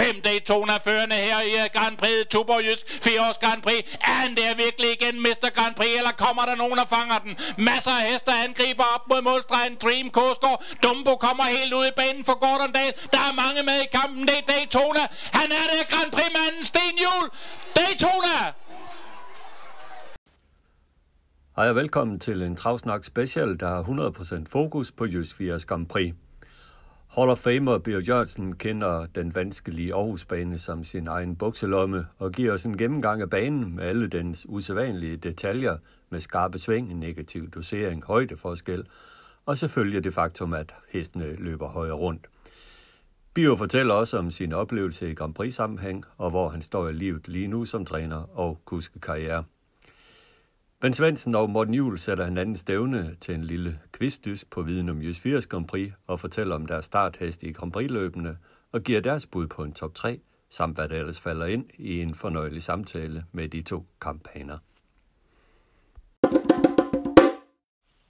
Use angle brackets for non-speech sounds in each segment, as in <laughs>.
Fem Daytona førende her i Grand Prix, Tuborg fire års Grand Prix. Er han der virkelig igen, Mr. Grand Prix, eller kommer der nogen, og fanger den? Masser af hester angriber op mod målstregen. Dream Coaster. Dumbo kommer helt ud i banen for Gordon Dahl. Der er mange med i kampen. Det er Daytona. Han er der Grand Prix-manden. Sten Juhl. Daytona! Hej og velkommen til en Travsnak Special, der har 100% fokus på Jysk 4 Grand Prix. Hall of Famer Bjørn Jørgensen kender den vanskelige Aarhusbane som sin egen bukselomme og giver os en gennemgang af banen med alle dens usædvanlige detaljer med skarpe sving, negativ dosering, højdeforskel og selvfølgelig det faktum, at hestene løber højere rundt. Bio fortæller også om sin oplevelse i Grand Prix sammenhæng og hvor han står i livet lige nu som træner og kuskekarriere. Ben Svendsen og Morten Juhl sætter hinanden stævne til en lille kvistdys på viden om Jys 80 Grand Prix og fortæller om deres starthest i Grand Prix-løbene og giver deres bud på en top 3, samt hvad der ellers falder ind i en fornøjelig samtale med de to kampaner.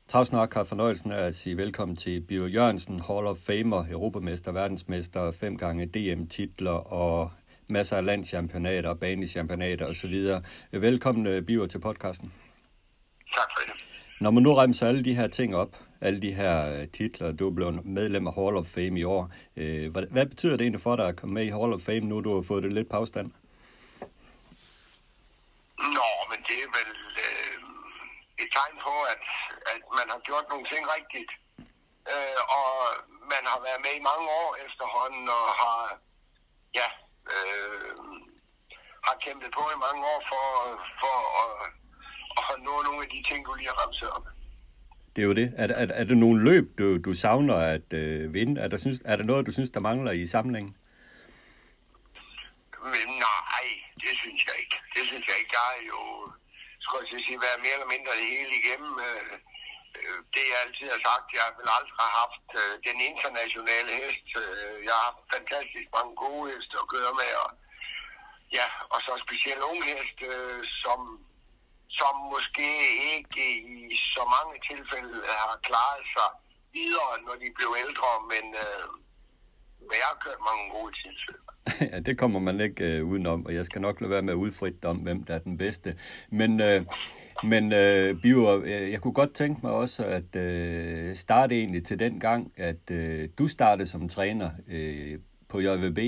Travsnak har fornøjelsen af at sige velkommen til Bio Jørgensen, Hall of Famer, Europamester, verdensmester, fem gange DM-titler og masser af landschampionater, banechampionater osv. Velkommen, øh, Bio, til podcasten. Tak for det. Når man nu remser alle de her ting op, alle de her øh, titler, du er blevet medlem af Hall of Fame i år. Øh, hvad, hvad betyder det egentlig for dig at komme med i Hall of Fame, nu du har fået det lidt på afstand? Nå, men det er vel øh, et tegn på, at, at man har gjort nogle ting rigtigt. Øh, og man har været med i mange år efterhånden, og har, ja, øh, har kæmpet på i mange år for, for at og nå nogle af de ting, du lige har ramset op. Det er jo det. Er, er, er der nogle løb, du, du savner at øh, vinde? Er der, synes, er der noget, du synes, der mangler i samlingen? Men nej, det synes jeg ikke. Det synes jeg ikke. Jeg er jo, skulle jeg sige, været mere eller mindre det hele igennem. Øh, øh, det jeg altid har sagt, jeg vel aldrig haft øh, den internationale hest. Jeg har haft fantastisk mange gode heste at køre med, og, ja, og så specielt unge heste, som som måske ikke i så mange tilfælde har klaret sig videre, når de blev ældre, men, øh, men jeg har kørt mange gode tilfælde. <laughs> ja, det kommer man ikke øh, udenom, og jeg skal nok lade være med at udfritte om, hvem der er den bedste. Men, øh, men øh, Biver, øh, jeg kunne godt tænke mig også at øh, starte egentlig til den gang, at øh, du startede som træner øh, på JVB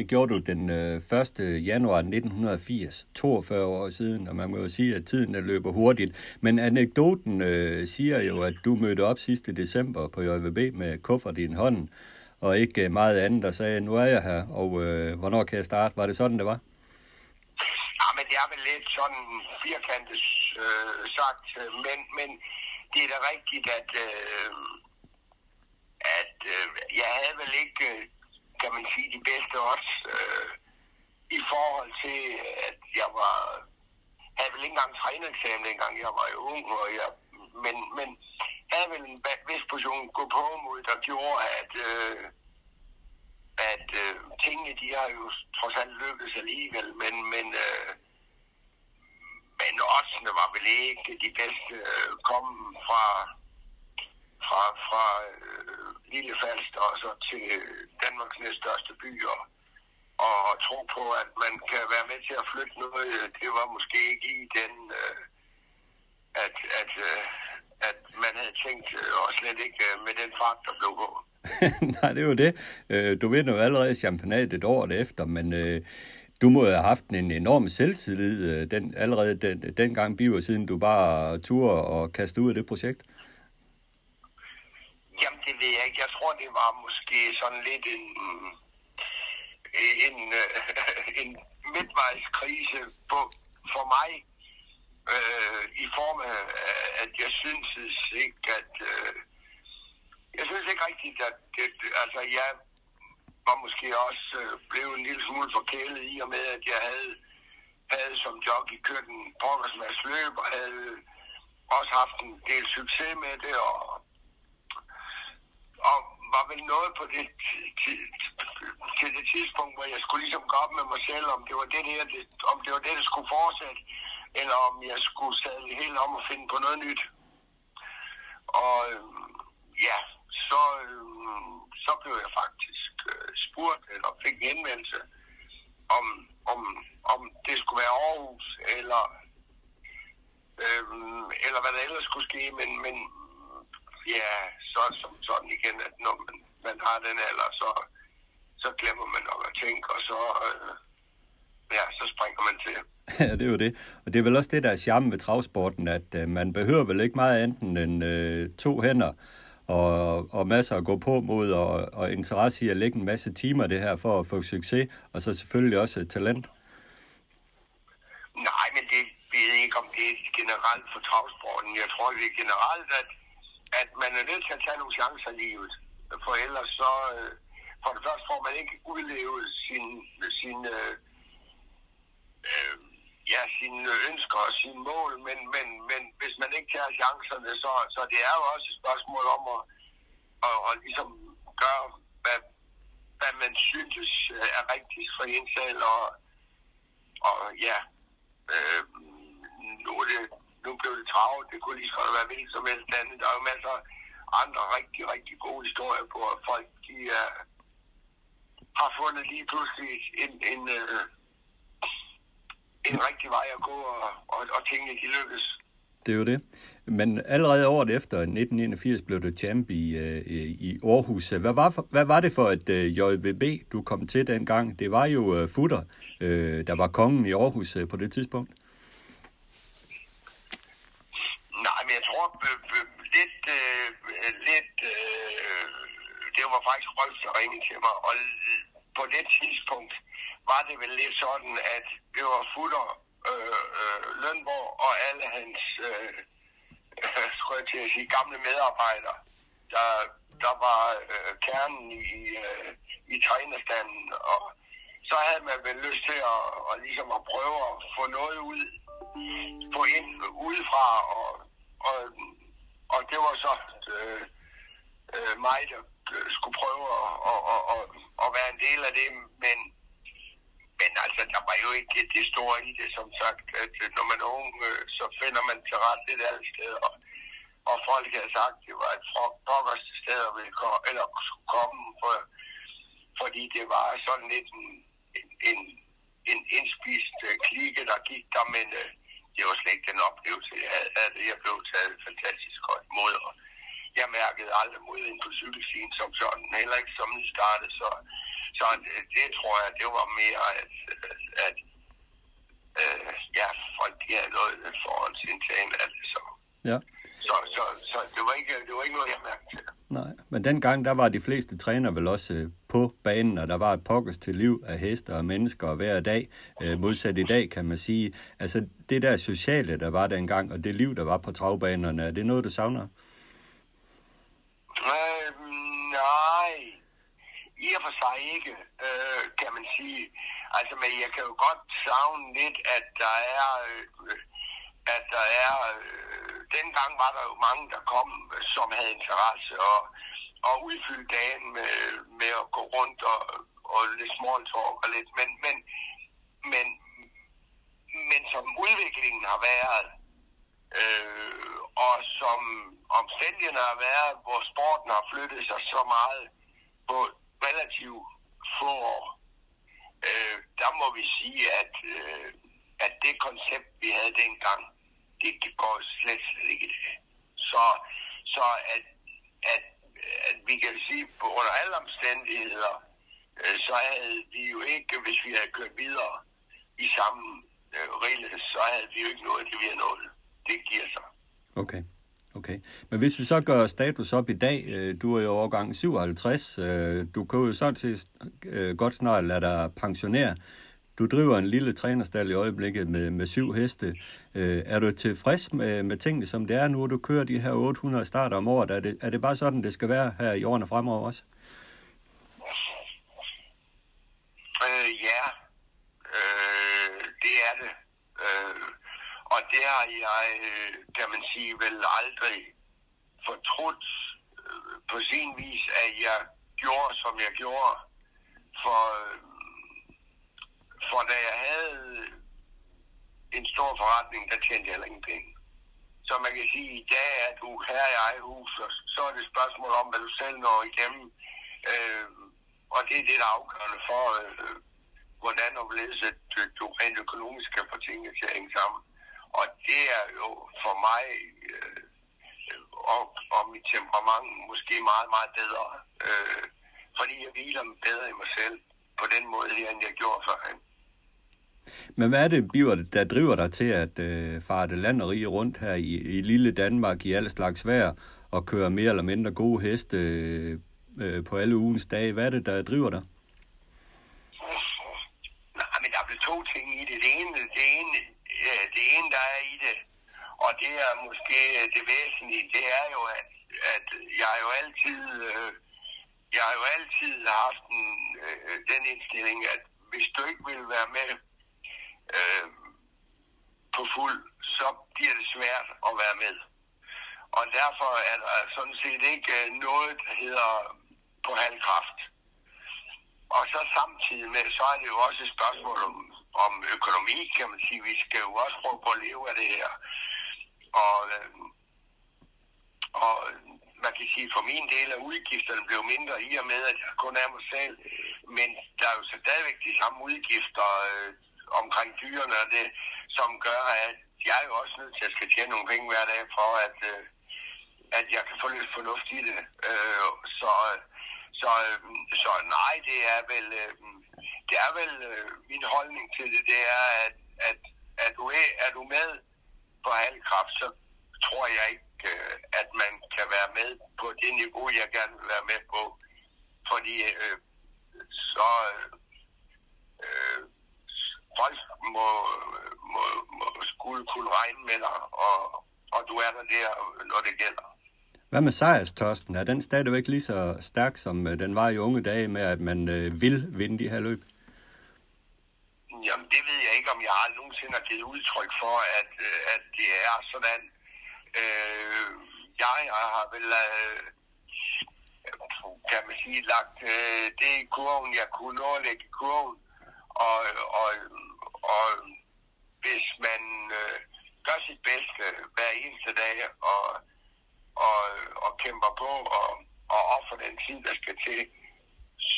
det gjorde du den øh, 1. Januar 1980, 42 år siden, og man må jo sige, at tiden der løber hurtigt. Men anekdoten øh, siger jo, at du mødte op sidste december på JVB med kuffert i en hånd, og ikke øh, meget andet, og sagde, nu er jeg her, og øh, hvornår kan jeg starte? Var det sådan, det var? Ja, men det er vel lidt sådan firkantet øh, sagt, men, men det er da rigtigt, at, øh, at øh, jeg havde vel ikke øh, kan man sige, de bedste også øh, i forhold til, at jeg var, havde vel ikke engang trænereksamen dengang jeg var ung, og jeg, men, men havde vel en vis position gå på mod, der gjorde, at, øh, at øh, tingene, de har jo trods alt lykkedes alligevel, men, men, øh, men oddsene var vel ikke de bedste øh, kom fra, fra, fra øh, Lille Falst og så til øh, Danmarks næststørste by og, og tro på, at man kan være med til at flytte noget, øh, det var måske ikke i den, øh, at, at, øh, at man havde tænkt, øh, og slet ikke øh, med den fart, der blev gået. <laughs> Nej, det er jo det. Du vinder jo allerede championatet et år efter, men øh, du må have haft en enorm selvtillid den, allerede den, dengang, biver, siden du bare turde og kaste ud af det projekt. Jamen, det ved jeg ikke. Jeg tror, det var måske sådan lidt en, en, øh, <laughs> en midtvejskrise på, for mig, øh, i form af, at jeg synes ikke, at... Øh, jeg synes ikke rigtigt, at det, altså, jeg var måske også øh, blevet en lille smule forkælet i og med, at jeg havde, havde som job i køkken pokkers løb og havde også haft en del succes med det, og og var vel noget på det, til, til det tidspunkt, hvor jeg skulle ligesom gå op med mig selv, om det var det, der, det, om det var det, der skulle fortsætte, eller om jeg skulle sadle helt om og finde på noget nyt. Og øh, ja, så, øh, så blev jeg faktisk øh, spurgt, eller fik en henvendelse om, om, om det skulle være Aarhus, eller, øhm, eller hvad der ellers skulle ske, men, men ja, så som sådan igen, at når man, man har den alder, så, så glemmer man nok at tænke, og så, øh, ja, så springer man til. <laughs> Ja, det er jo det. Og det er vel også det, der er charme ved travsporten, at øh, man behøver vel ikke meget enten end øh, to hænder og, og masser at gå på mod, og, og interesse i at lægge en masse timer det her for at få succes, og så selvfølgelig også talent. Nej, men det ved ikke, om det er generelt for travsporten. Jeg tror, det er generelt, at, at man er nødt til at tage nogle chancer i livet. For ellers så, øh, for det første får man ikke udlevet sin, sin øh, øh, ja, sine ønsker og sine mål, men, men, men hvis man ikke tager chancerne, så, så det er jo også et spørgsmål om at, at, at ligesom gøre, hvad, hvad man synes er rigtigt for en selv, og, og ja, øh, nu, er det, nu blev det travlt, det kunne lige så være hvilket som helst andet. Der er jo masser af andre rigtig, rigtig gode historier på, at folk de, uh, har fundet lige pludselig en, en, uh, en rigtig vej at gå, og, og, og tingene de lykkes. Det er jo det. Men allerede året efter 1981 blev du champ i, øh, i Aarhus. Hvad var, for, hvad var det for et uh, øh, JVB, du kom til dengang? Det var jo uh, Futter, uh, der var kongen i Aarhus uh, på det tidspunkt. Nej, men jeg tror uh, lidt, øh, øh, lidt øh, det var faktisk Rolf, der ringede til mig, og på det tidspunkt, var det vel lidt sådan, at det var Futter, øh, øh, Lønborg og alle hans øh, øh, <laughs> skulle jeg til at sige, gamle medarbejdere, der, der var øh, kernen i, øh, i trænerstanden. Og så havde man vel lyst til at, at, ligesom at prøve at få noget ud, få ind udefra, og, og, og det var så øh, øh, mig, der øh, skulle prøve at, at, at, at, være en del af det, men men altså, der var jo ikke det store i det, som sagt, at øh, når man er ung, øh, så finder man til ret et andet sted. Og, og folk havde sagt, at det var et pokkers sted at ville komme, eller skulle komme, for, fordi det var sådan lidt en, en, en, en indspist klikke, der gik der, men øh, det var slet ikke den oplevelse, jeg havde. Jeg blev taget fantastisk godt imod, og jeg mærkede aldrig mod ind på cykelstien som sådan, heller ikke som den startede, så så det, det tror jeg, det var mere, at, at øh, ja, folk de havde noget forhåndsindtagende af det. Så. Ja. Så, så, så det, var ikke, det var ikke noget, jeg mærkede til. Nej, men dengang, der var de fleste træner vel også øh, på banen, og der var et pokkes til liv af heste og mennesker hver dag, øh, modsat i dag, kan man sige. Altså, det der sociale, der var dengang, og det liv, der var på travbanerne, er det noget, du savner? Øh, nej, i og for sig ikke, øh, kan man sige. Altså, men jeg kan jo godt savne lidt, at der er, øh, at der er, øh, dengang var der jo mange, der kom, som havde interesse og, og udfylde dagen med, med at gå rundt og, og lidt small talk og lidt, men, men, men, men som udviklingen har været, øh, og som omstændighederne har været, hvor sporten har flyttet sig så meget på relativt få år, øh, der må vi sige, at, øh, at det koncept, vi havde dengang, det, det går slet, slet ikke i dag. Så, så at, at, at vi kan sige, på under alle omstændigheder, øh, så havde vi jo ikke, hvis vi havde kørt videre i samme øh, rille, så havde vi jo ikke noget, det vi havde nået. Det giver sig. Okay. Okay. Men hvis vi så gør status op i dag, øh, du er jo overgang 57, øh, du kan jo sådan set øh, godt snart lade dig pensionere. Du driver en lille trænerstal i øjeblikket med, med syv heste. Øh, er du tilfreds med, med tingene, som det er nu, du kører de her 800 starter om året? Er det, er det bare sådan, det skal være her i årene fremover også? Øh, ja, øh, det er det. Øh, og det har jeg, kan man sige, vel aldrig fortrudt øh, på sin vis, at jeg gjorde, som jeg gjorde. For, øh, for da jeg havde en stor forretning, der tjente jeg heller ingen penge. Så man kan sige, i dag er du her i eget hus, og så er det et spørgsmål om, hvad du selv når igennem. Øh, og det er det, der er afgørende for, øh, hvordan hvorledes at du rent økonomisk kan få tingene til at hænge sammen. Og det er jo for mig øh, og, og mit temperament måske meget, meget bedre. Øh, fordi jeg hviler bedre i mig selv på den måde her, end jeg gjorde førhen. Men hvad er det, Biver, der driver dig til at øh, farte land og rige rundt her i, i lille Danmark i alle slags vejr og køre mere eller mindre gode heste øh, øh på alle ugens dage? Hvad er det, der driver dig? Nej, men der er to ting i det. Det ene, det ene, det ene der er i det, og det er måske det væsentlige, det er jo, at, at jeg jo altid, øh, jeg har jo altid haft en, øh, den indstilling, at hvis du ikke vil være med øh, på fuld, så bliver det svært at være med. Og derfor er der sådan set ikke øh, noget, der hedder på halvkraft. Og så samtidig med, så er det jo også et spørgsmål om, om økonomi, kan man sige. Vi skal jo også prøve på at leve af det her. Og, øh, og man kan sige, for min del af udgifterne blev mindre i og med, at jeg kun er mig selv. Men der er jo så stadigvæk de samme udgifter øh, omkring dyrene, og det, som gør, at jeg er jo også nødt til at skal tjene nogle penge hver dag for, at, øh, at jeg kan få lidt fornuft i det. Øh, så, så, øh, så nej, det er vel, øh, det er vel øh, min holdning til det, det er, at, at, at du er, er du med på halvkraft, så tror jeg ikke, øh, at man kan være med på det niveau, jeg gerne vil være med på. Fordi øh, så øh, folk må, må, må skulle kunne regne med dig, og, og du er der der, når det gælder. Hvad med sejrstørsten? Er den stadigvæk lige så stærk, som øh, den var i unge dage med, at man øh, vil vinde de her løb? Jamen, det ved jeg ikke, om jeg har nogensinde har givet udtryk for, at, øh, at det er sådan. Øh, jeg, jeg har vel, øh, kan man sige, lagt øh, det i kurven, jeg kunne nå at lægge i kurven. Og, og, og hvis man øh, gør sit bedste hver eneste dag og, og, og kæmper på og, og offer den tid, der skal til,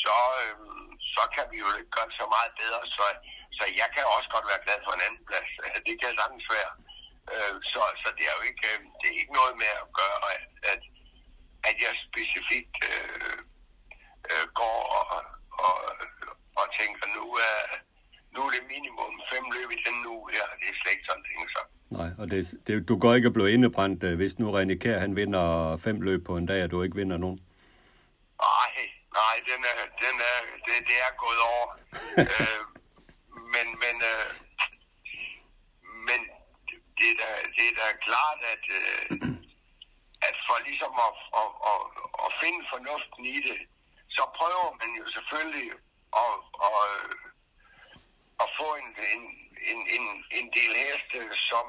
så, øh, så kan vi jo ikke gøre så meget bedre. Så, så jeg kan også godt være glad for en anden plads. <laughs> Det kan sagtens være. Øh, så, så det er jo ikke, øh, det er ikke noget med at gøre, at, at, at jeg specifikt øh, øh, går og, og, og tænker, nu er, nu er det minimum fem løb i den uge her. Det er slet ikke sådan ting, så. Nej, og det, det, du går ikke at blive indebrændt, øh, hvis nu René Kjær, han vinder fem løb på en dag, og du ikke vinder nogen? Nej, nej, den er, den er, det, det er gået over. <laughs> øh, men, men, øh, men det er da, det er da klart, at, øh, at for ligesom at, at, at, at finde fornuften i det, så prøver man jo selvfølgelig og, og, øh, og få en, en, en, en, en del heste, som,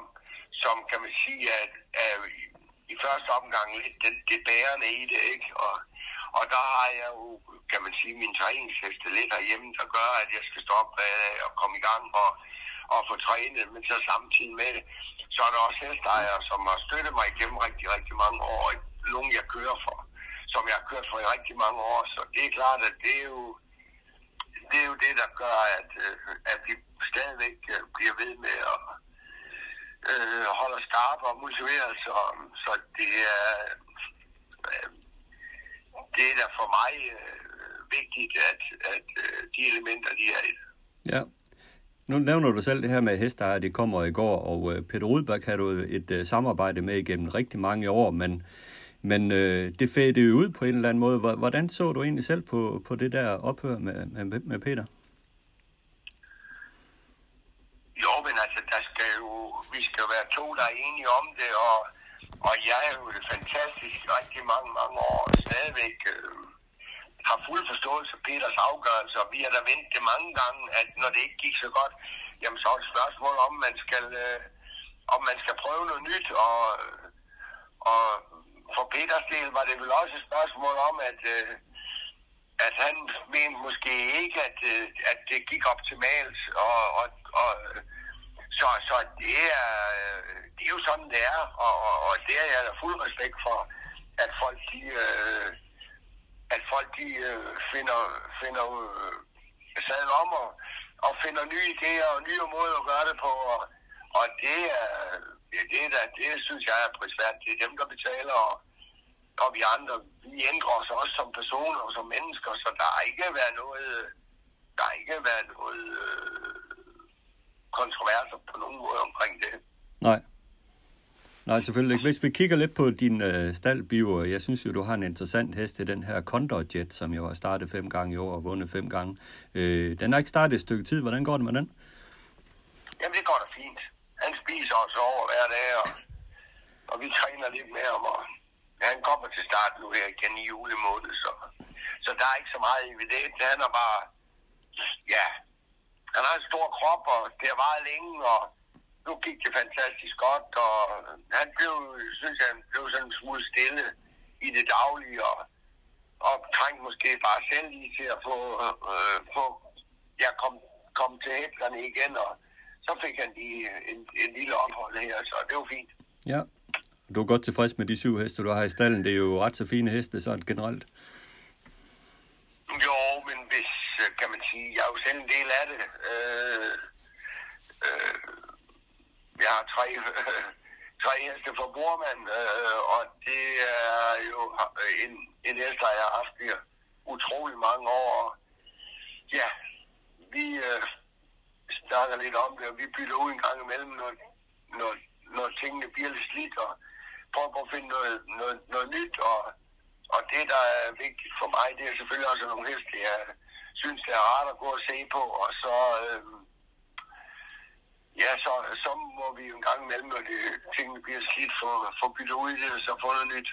som kan man sige, at, at i første omgang lidt det, det bærende i det, ikke? Og, og der har jeg jo, kan man sige, min træningsheste lidt herhjemme, der gør, at jeg skal stoppe og komme i gang og, og få trænet, men så samtidig med det, så er der også hestejere, som har støttet mig igennem rigtig, rigtig mange år, og nogle jeg kører for, som jeg har kørt for i rigtig mange år, så det er klart, at det er jo det, er jo det der gør, at, øh, at vi stadigvæk øh, bliver ved med at øh, holde skarpe og motivere, så, så det er øh, det er da for mig øh, vigtigt, at, at øh, de elementer, de er i det. Ja. Nu nævner du selv det her med hestejer, det kommer i går, og øh, Peter Rudberg har du et samarbejde med igennem rigtig mange år, men, men øh, det fædte jo ud på en eller anden måde. Hvordan så du egentlig selv på, på det der ophør med, med, med Peter? Jo, men altså, der skal jo, vi skal jo være to, der er enige om det, og, og jeg er jo fantastisk rigtig mange, mange år stadigvæk øh, har fuld forståelse for Peters afgørelse, og vi har da vendt det mange gange, at når det ikke gik så godt, jamen så er det spørgsmål om, man skal, øh, om man skal prøve noget nyt, og, og for Peters del var det vel også et spørgsmål om, at, øh, at han mente måske ikke, at, øh, at det gik optimalt, og, og, og så, så det, er, øh, det er jo sådan, det er, og, og, og det er jeg da fuld respekt for, at folk de, øh, at folk de øh, finder, finder øh, sadel om og, og finder nye idéer og nye måder at gøre det på. Og, og det, er, det, det, der, det synes jeg er prisværdigt. Det er dem, der betaler, og, og vi andre, vi ændrer os også som personer og som mennesker, så der har ikke været noget, der har ikke været noget øh, kontroverser på nogen måde omkring det. Nej. Nej, selvfølgelig ikke. Hvis vi kigger lidt på din øh, staldbiver, jeg synes jo, du har en interessant hest i den her Condor Jet, som jo har startet fem gange i år og vundet fem gange. Øh, den har ikke startet et stykke tid. Hvordan går det med den? Jamen, det går da fint. Han spiser også over hver dag, og, og vi træner lidt med ham, og han kommer til start nu her igen i julemåned, så, så der er ikke så meget evidens. Han er bare, ja, han har en stor krop, og det har varet længe, og nu gik det fantastisk godt, og han blev, synes jeg, han blev sådan en smule stille i det daglige, og, og trængte måske bare selv lige til at få, øh, få ja, kom, kom til hæfterne igen, og så fik han lige en, en lille ophold her, så det var fint. Ja, du er godt tilfreds med de syv heste, du har i stallen. Det er jo ret så fine heste, sådan generelt. Jo, men hvis, kan man sige, jeg er jo selv en del af det. Øh, øh, jeg har tre, øh, <laughs> tre heste for Bormand, øh, og det er jo en, en hest, der jeg har haft her utrolig mange år. Ja, vi øh, snakker lidt om det, og vi bytter ud en gang imellem, når, når, når tingene bliver lidt slidt, og prøver på at finde noget, noget, noget nyt, og, og det, der er vigtigt for mig, det er selvfølgelig også nogle heste, jeg synes, det er rart at gå og se på, og så, øh, ja, så, så må vi en gang imellem, når det, tingene bliver slidt, få, få byttet ud i det, og så få noget nyt.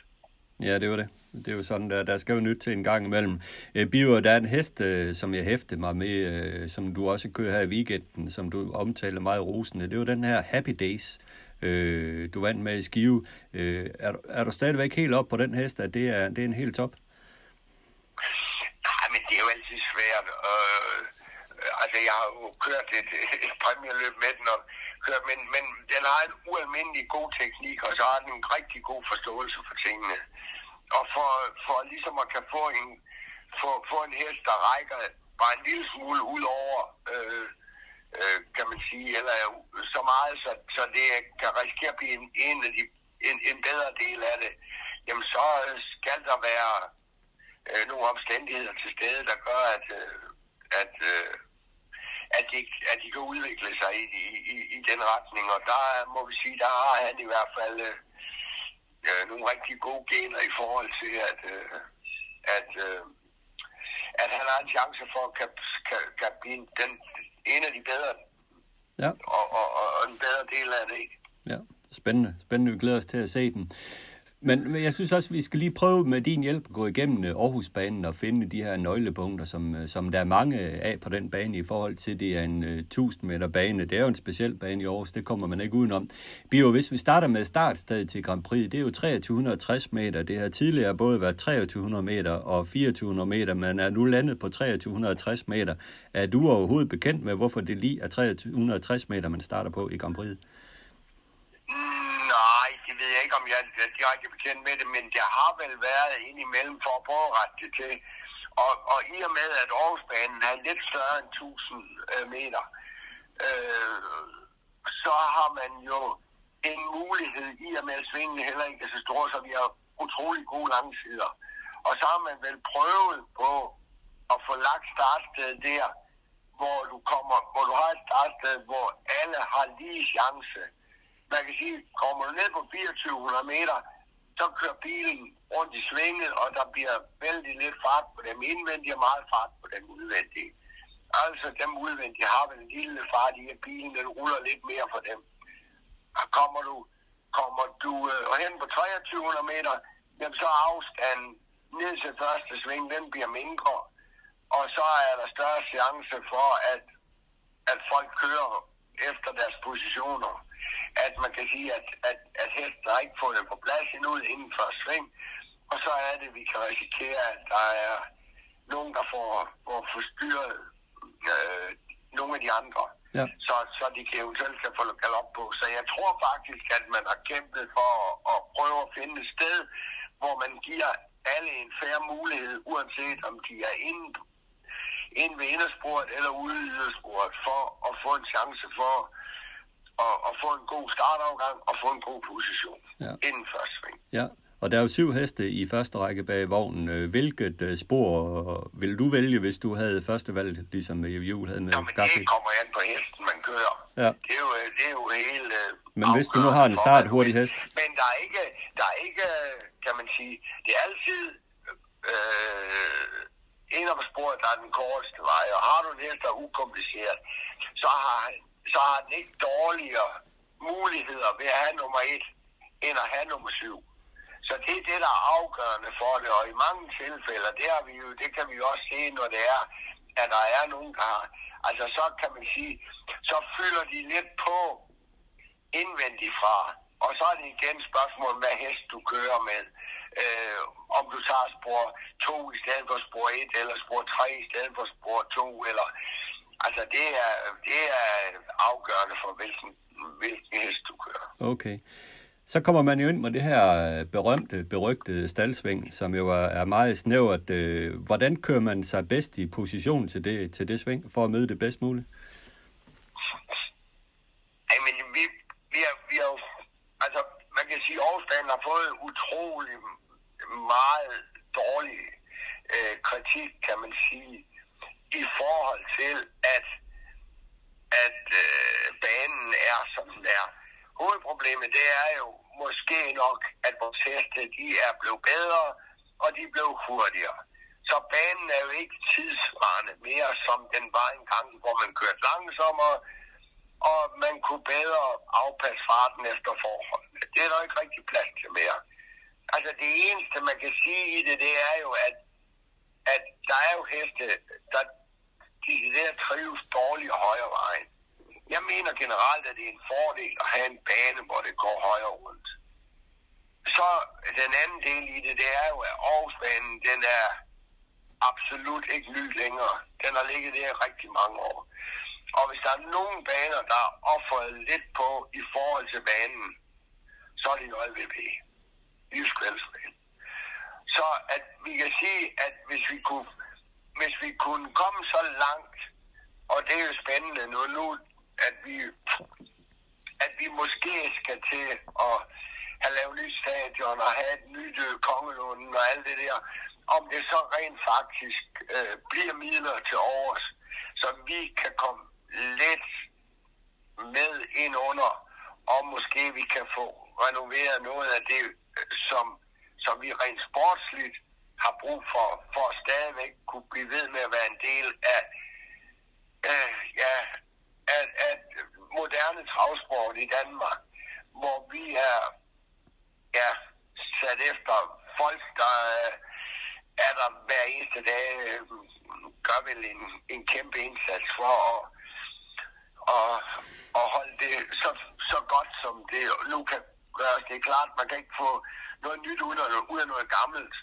Ja, det var det. Det er jo sådan, der, der skal jo nyt til en gang imellem. Øh, Biver, der er en hest, øh, som jeg hæfter mig med, øh, som du også kører her i weekenden, som du omtaler meget rosende. Det var den her Happy Days, øh, du vandt med i Skive. Øh, er, er du stadigvæk helt op på den hest, at det er, det er en helt top? Nej, men det er jo altid svært. Øh, altså, jeg har jo kørt et, <laughs> et præmierløb med den, og kørt, men, men den har en ualmindelig god teknik, og så har den en rigtig god forståelse for tingene. Og for, for ligesom at kan få en, få, få en hest, der rækker bare en lille smule ud over, øh, øh, kan man sige, eller så meget, så, så det kan risikere at blive en, en af de en, en bedre del af det, jamen så øh, skal der være øh, nogle omstændigheder til stede, der gør, at, øh, at, øh, at, de, at de kan udvikle sig i, i, i den retning. Og der må vi sige, der har han i hvert fald øh, øh, nogle rigtig gode gener i forhold til, at, øh, at, øh, at han har en chance for at kan, kan, kan blive den, en af de bedre ja. og, og, og en bedre del af det. Ja, spændende. Spændende. Vi glæder os til at se den. Men jeg synes også, vi skal lige prøve med din hjælp at gå igennem øh, Aarhusbanen og finde de her nøglepunkter, som, øh, som der er mange af på den bane i forhold til, det er en øh, uh, 1000 meter bane. Det er jo en speciel bane i Aarhus, det kommer man ikke udenom. Bio, hvis vi starter med startstedet til Grand Prix, det er jo 2360 meter. Det har tidligere både været 2300 meter og 2400 meter, men er nu landet på 2360 meter. Er du overhovedet bekendt med, hvorfor det lige er 2360 meter, man starter på i Grand Prix? Ah, det ved jeg ikke, om jeg er direkte bekendt med det, men der har vel været indimellem for at prøve at rette det til. Og, og i og med, at Aarhusbanen er lidt større end 1000 øh, meter, øh, så har man jo en mulighed i og med, at svingene heller ikke er så store, så vi har utrolig gode langsider. Og så har man vel prøvet på at få lagt startstedet der, hvor du kommer, hvor du har et startsted, hvor alle har lige chance man kan sige, kommer du ned på 2400 meter, så kører bilen rundt i svinget, og der bliver vældig lidt fart på dem indvendige og meget fart på dem udvendige. Altså dem udvendige har vel en lille fart i, at bilen den ruller lidt mere for dem. Og kommer du, kommer du øh, hen på 2300 meter, jamen så er afstanden ned til første sving, den bliver mindre. Og så er der større chance for, at, at folk kører efter deres positioner at man kan sige, at, at, at hesten har ikke fået det på plads endnu inden for sving, og så er det, at vi kan risikere, at der er nogen, der får, får forstyrret øh, nogle af de andre. Ja. Så, så de kan eventuelt kan få op på. Så jeg tror faktisk, at man har kæmpet for at, at prøve at finde et sted, hvor man giver alle en færre mulighed, uanset om de er inde ind ved indersporet eller ude i ydersporet, for at få en chance for at, at få en god startafgang og få en god position Ja. inden første sving. Ja, og der er jo syv heste i første række bag vognen. Øh, Hvilket øh, spor øh, vil du vælge, hvis du havde første valg, ligesom jul havde med Nå, men Gaffel? det kommer an på hesten, man kører. Ja. Det er jo, det er jo helt øh, Men hvis du nu har en start hurtig hest. Men der er ikke, der er ikke, kan man sige, det er altid øh, en af sporet, der er den korteste vej. Og har du en hest, der er ukompliceret, så har, han- så har den ikke dårligere muligheder ved at have nummer et, end at have nummer syv. Så det er det, der er afgørende for det, og i mange tilfælde, det, har vi jo, det kan vi jo også se, når det er, at der er nogen, der har, altså så kan man sige, så fylder de lidt på indvendigt fra, og så er det igen spørgsmål, hvad hest du kører med. Øh, om du tager spor 2 i stedet for spor 1, eller spor 3 i stedet for spor 2, eller... Altså, det er, det er afgørende for, hvilken, hvilken hest du kører. Okay. Så kommer man jo ind med det her øh, berømte, berygtede staldsving, som jo er, er meget snævert. Øh, Hvordan kører man sig bedst i position til det, til det sving, for at møde det bedst muligt? Ej, men vi, vi, er, vi er jo... Altså, man kan sige, at Aarhusbanen har fået utrolig meget dårlig øh, kritik, kan man sige, i forhold til, at, at øh, banen er, som den er. Hovedproblemet, det er jo måske nok, at vores heste, de er blevet bedre, og de er blevet hurtigere. Så banen er jo ikke tidsvarende mere, som den var engang, hvor man kørte langsommere, og man kunne bedre afpasse farten efter forholdene. Det er der ikke rigtig plads til mere. Altså det eneste, man kan sige i det, det er jo, at, at der er jo heste, der de der trives dårligt højre vejen. Jeg mener generelt, at det er en fordel at have en bane, hvor det går højre rundt. Så den anden del i det, det er jo, at Aarhusbanen, den er absolut ikke ny længere. Den har ligget der i rigtig mange år. Og hvis der er nogen baner, der er offeret lidt på i forhold til banen, så er det JVP. Jysk Vældsbane. Så at vi kan sige, at hvis vi kunne, hvis vi kunne komme så langt, og det er jo spændende nu, nu at vi, at vi måske skal til at have lavet nyt stadion og have et nyt kongelund kongelunden og alt det der, om det så rent faktisk øh, bliver midler til overs, så vi kan komme lidt med ind under, og måske vi kan få renoveret noget af det, øh, som, som vi rent sportsligt har brug for, for at stadigvæk kunne blive ved med at være en del af, øh, ja, af, af moderne travsport i Danmark, hvor vi er ja, sat efter folk, der øh, er der hver eneste dag, øh, gør vel en, en kæmpe indsats for at, at, at holde det så, så godt, som det nu kan gøres. Det er klart, man kan ikke få noget nyt ud af, ud af noget gammelt,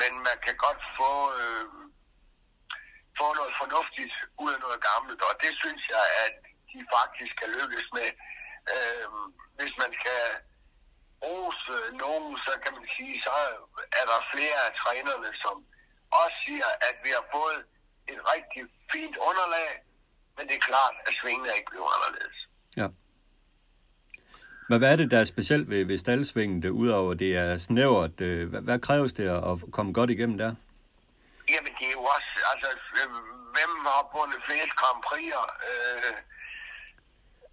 men man kan godt få, øh, få noget fornuftigt ud af noget gammelt, og det synes jeg, at de faktisk kan lykkes med. Øh, hvis man skal rose nogen, så kan man sige, så er der flere af trænerne, som også siger, at vi har fået et rigtig fint underlag, men det er klart, at svingene er ikke blevet anderledes. Men hvad er det, der er specielt ved, ved staldsvingen, udover det er snævert? øh, Hvad, hvad kræves det at komme godt igennem der? Jamen, det er jo også, altså, øh, hvem har vundet flest Grand Prix'er øh,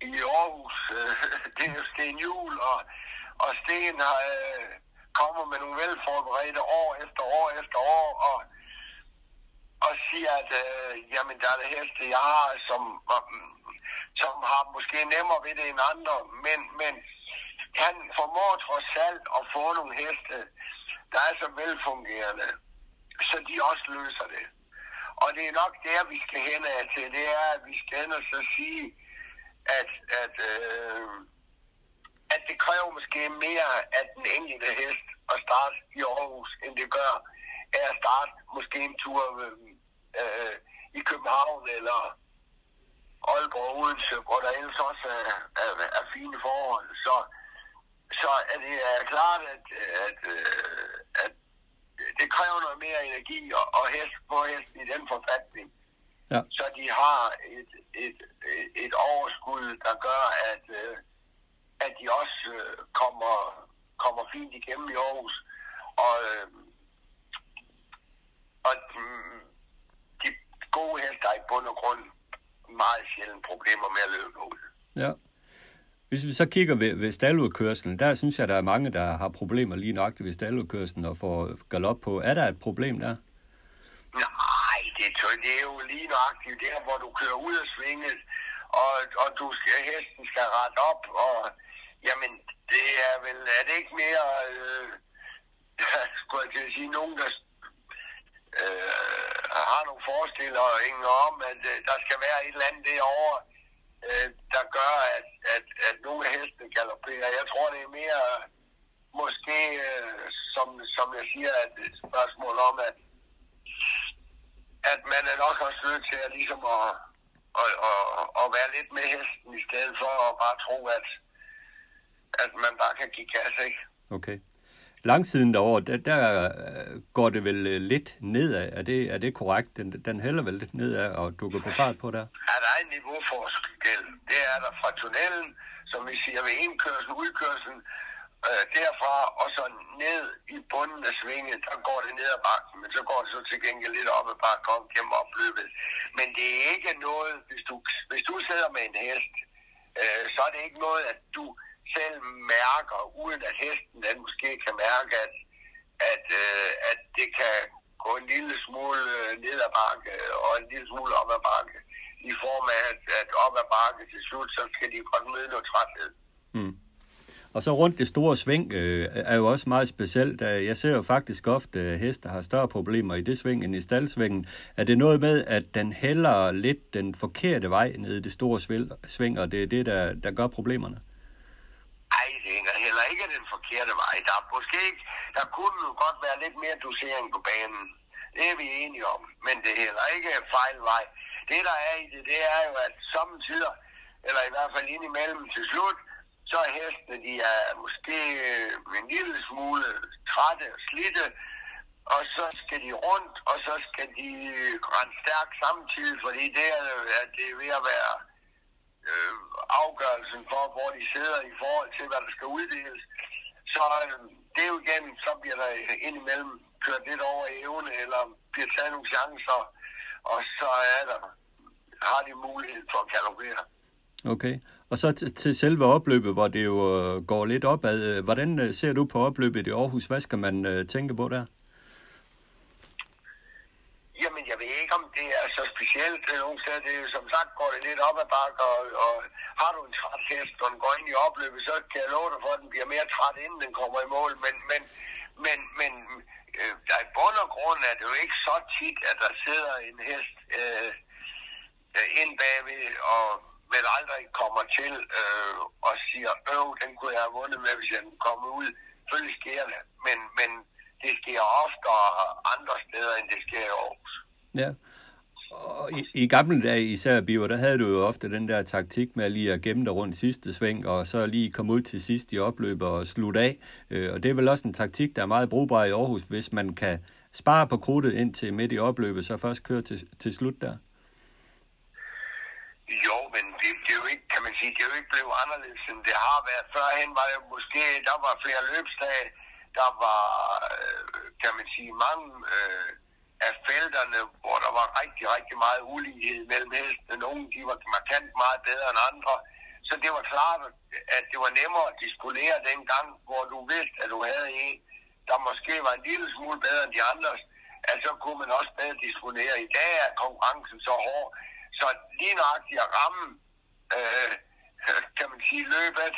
i Aarhus? Øh, <laughs> det er jo Sten Juhl, og, og Sten har, øh, kommer med nogle velforberedte år efter år efter år, og, og siger, at øh, jamen, der er det heste, jeg har, som, mm, som har måske nemmere ved det end andre, men, men han formår trods alt at få nogle heste, der er så velfungerende, så de også løser det. Og det er nok der, vi skal hen af til. Det er, at vi skal hen og så sige, at, at, øh, at det kræver måske mere af den enkelte hest at starte i Aarhus, end det gør af at starte måske en tur øh, øh, i København eller Aalborg Odense, hvor der ellers også er, er, er fine forhold. Så, så er det er klart, at, at, øh, at det kræver noget mere energi og, og hest på hesten i den forfatning, Ja. Så de har et, et, et overskud, der gør, at, øh, at de også øh, kommer, kommer fint igennem i Aarhus. Og, og de gode heste har i bund og grund meget sjældent problemer med at løbe ud. Ja. Hvis vi så kigger ved, ved staldudkørselen, der synes jeg, der er mange, der har problemer lige nok ved staldudkørselen og får galop på. Er der et problem der? Nej, det, det er jo lige nøjagtigt der, hvor du kører ud af svinget, og, og du skal, hesten skal rette op, og jamen, det er vel, er det ikke mere, øh, <laughs> skulle jeg til at sige, nogen, der øh, har nogle forestillinger om, at øh, der skal være et eller andet derovre, øh, der gør, at, at, at nogle af hestene galopperer. Jeg tror, det er mere måske, øh, som, som jeg siger, at et spørgsmål om, at, at man er nok også nødt til at, ligesom at, at, at, at være lidt med hesten, i stedet for at bare tro, at, at man bare kan give gas, ikke? Okay langsiden derovre, der, der øh, går det vel øh, lidt nedad. Er det, er det korrekt? Den, den hælder vel lidt nedad, og du kan få fart på der? Ja, der er en niveauforskel. Det er der fra tunnelen, som vi siger ved indkørsel, udkørslen, øh, derfra og så ned i bunden af svinget, der går det ned ad bakken, men så går det så til gengæld lidt op ad bakken og gennem opløbet. Men det er ikke noget, hvis du, hvis du sidder med en hest, øh, så er det ikke noget, at du selv mærker, uden at hesten den måske kan mærke, at, at, øh, at det kan gå en lille smule øh, ned ad bakke og en lille smule op ad bakke. I form af, at, at op ad bakke til slut, så skal de godt møde noget træthed. Mm. Og så rundt det store sving øh, er jo også meget specielt. Øh, jeg ser jo faktisk ofte, at heste har større problemer i det sving end i staldsvingen. Er det noget med, at den hælder lidt den forkerte vej ned i det store sving, og det er det, der, der gør problemerne? Hænger heller ikke den forkerte vej. Der, er måske ikke, der kunne jo godt være lidt mere dosering på banen. Det er vi enige om. Men det er heller ikke fejl vej. Det, der er i det, det er jo, at samtidig, eller i hvert fald indimellem til slut, så er hestene, de er måske en lille smule trætte og slidte, og så skal de rundt, og så skal de rende stærkt samtidig, fordi det er, at det er ved at være øh, afgørelsen for, hvor de sidder i forhold til, hvad der skal uddeles. Så øh, det er jo igen, så bliver der indimellem kørt lidt over evne, eller bliver taget nogle chancer, og så er der, har de mulighed for at kalorere. Okay. Og så til, til selve opløbet, hvor det jo øh, går lidt opad. Øh, hvordan øh, ser du på opløbet i Aarhus? Hvad skal man tænke på der? Jamen, jeg ved ikke, om det er så specielt øh, nogle steder. Det er som sagt, går det lidt op ad bakke, og, og har du en træt hest, og den går ind i opløbet, så kan jeg love dig for, at den bliver mere træt, inden den kommer i mål. Men, men, men, men øh, der i bund og grund er det jo ikke så tit, at der sidder en hest øh, øh, ind bagved, og vel aldrig kommer til øh, og siger, øv, den kunne jeg have vundet med, hvis jeg kom ud. Selvfølgelig sker det, men, men det sker oftere andre steder, end det sker i Aarhus. Ja. Og i, i gamle dage, især Biver, der havde du jo ofte den der taktik med lige at gemme dig rundt sidste sving, og så lige komme ud til sidst i opløbet og slutte af. Øh, og det er vel også en taktik, der er meget brugbar i Aarhus, hvis man kan spare på krudtet ind til midt i opløbet, så først køre til, til slut der. Jo, men det, det, er jo ikke, kan man sige, det er jo ikke blevet anderledes, end det har været. Førhen var det måske, der var flere løbsdage, der var, øh, kan man sige, mange øh, af felterne, hvor der var rigtig, rigtig meget ulighed mellem hestene. Nogle de var markant meget bedre end andre. Så det var klart, at det var nemmere at disponere dengang, hvor du vidste, at du havde en, der måske var en lille smule bedre end de andre, at så kunne man også bedre disponere. I dag er konkurrencen så hård, så lige nøjagtigt at ramme, øh, <laughs> kan man sige, løbet,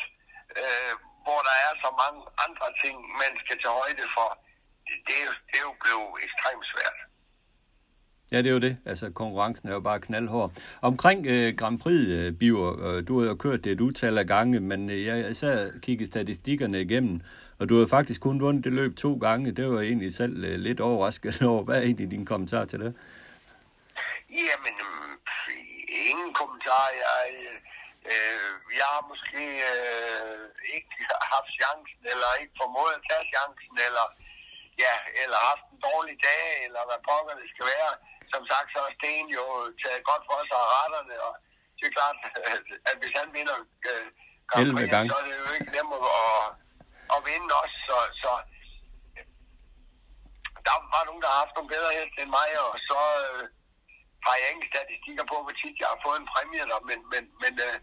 øh, hvor der er så mange andre ting, man skal tage højde for, det, det, er, jo, det er jo blevet ekstremt svært. Ja, det er jo det. Altså, konkurrencen er jo bare knaldhård. Omkring øh, Grand Prix, øh, Biver, øh, du har jo kørt det et utal af gange, men øh, jeg sad kigget statistikkerne igennem, og du har faktisk kun vundet det løb to gange. Det var egentlig selv øh, lidt overrasket <laughs> over. Hvad er egentlig din kommentar til det? Jamen, øh, ingen kommentar. Jeg, øh, Øh, jeg har måske øh, ikke haft chancen, eller ikke formået at tage chancen, eller, ja, eller haft en dårlig dag, eller hvad pokker det skal være. som sagt, så er Sten jo taget godt for sig af retterne, og det er klart, <laughs> at hvis han vinder øh, Grand 11 Prix, gange. så er det jo ikke nemt at, at, at vinde også, så, så der var nogen, der har haft nogle bedre hest end mig, og så øh, har jeg ingen statistikker på, hvor tit jeg har fået en præmie der, men, men, men øh,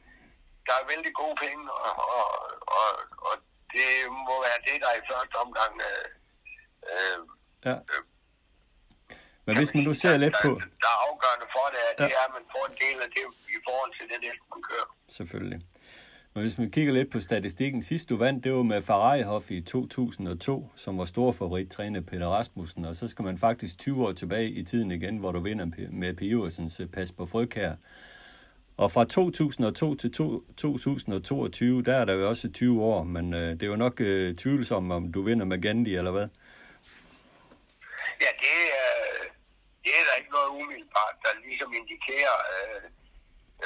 der er vældig gode penge, og, og, og, og det må være det, der i første omgang øh, øh, Ja. Men hvis man nu ser lidt på... der, der er afgørende for det, at Ja. det er, at man får en del af det i forhold til det, det man kører. Selvfølgelig. Men hvis man kigger lidt på statistikken, sidst du vandt, det var med Ferrarihoff i 2002, som var stor favorit, træner Peter Rasmussen, og så skal man faktisk 20 år tilbage i tiden igen, hvor du vinder med P. Iversens øh, Pas på Frøkær. Og fra 2002 til to, 2022, der er der jo også 20 år, men øh, det er jo nok øh, tvivlsomt, om du vinder med Gandhi, eller hvad? Ja, det, øh, det er der ikke noget umiddelbart, der ligesom indikerer, øh,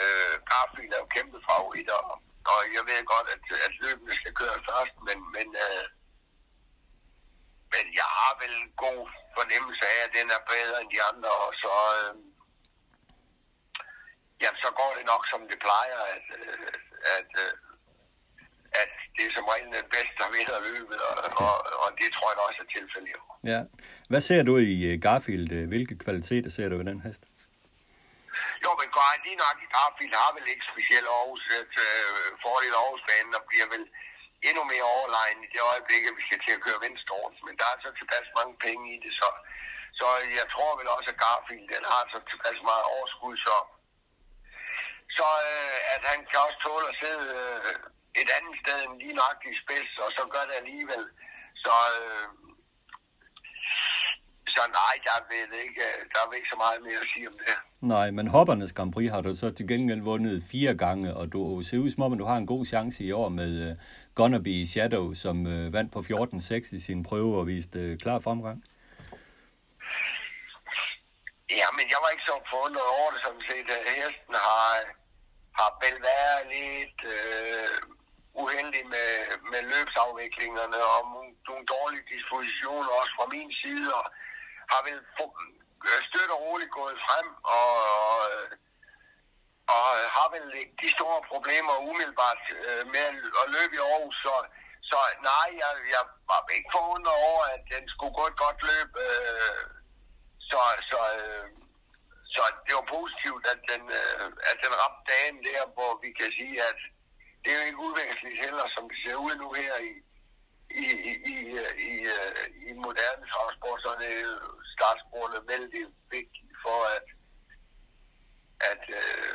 øh, Garfield er jo kæmpe favorit, og, og jeg ved godt, at, at løbene skal køre først, men, men, øh, men jeg har vel en god fornemmelse af, at den er bedre end de andre, og så, øh, jamen, så går det nok, som det plejer, at, øh, at, øh, at det er som regel den bedste, der vinder løbet, og, og, og det tror jeg også er tilfældet i år. Ja. Hvad ser du i øh, Garfield? Øh, Hvilke kvaliteter ser du i den hest? Jo, men går han lige nok i Garfield har vel ikke specielt Aarhus et øh, fordel Aarhusbanen, og bliver vel endnu mere overlegen i det øjeblik, at vi skal til at køre venstre Men der er så tilpas mange penge i det, så, så jeg tror vel også, at Garfield den har så tilpas meget overskud, så, så øh, at han kan også tåle at sidde øh, et andet sted end lige nok i spids, og så gør det alligevel. Så, øh, så nej, der er, vel ikke, øh, der er vel ikke så meget mere at sige om det. Nej, men hoppernes Grand Prix har du så til gengæld vundet fire gange, og du ser ud som om, at du har en god chance i år med uh, Gonna Be Shadow, som uh, vandt på 14-6 i sin prøve og viste uh, klar fremgang. Ja, men jeg var ikke så forundret over det, som set. at Hesten har, har vel været lidt øh, uheldig med, med løbsafviklingerne og nogle, nogle dårlige dispositioner også fra min side, og har vel øh, støt og roligt gået frem, og, og, øh, og har vel de store problemer umiddelbart øh, med at løbe i Aarhus, så, så nej, jeg, jeg var ikke forundret over, at den skulle gå et godt løb, øh, så, så, øh, så det var positivt, at den, øh, at den ramte dagen der, hvor vi kan sige, at det er jo ikke udvæsentligt heller, som det ser ud nu her i, i, i, i, øh, i, øh, i moderne transport, så er det jo startsporene vældig vigtigt for at, at øh,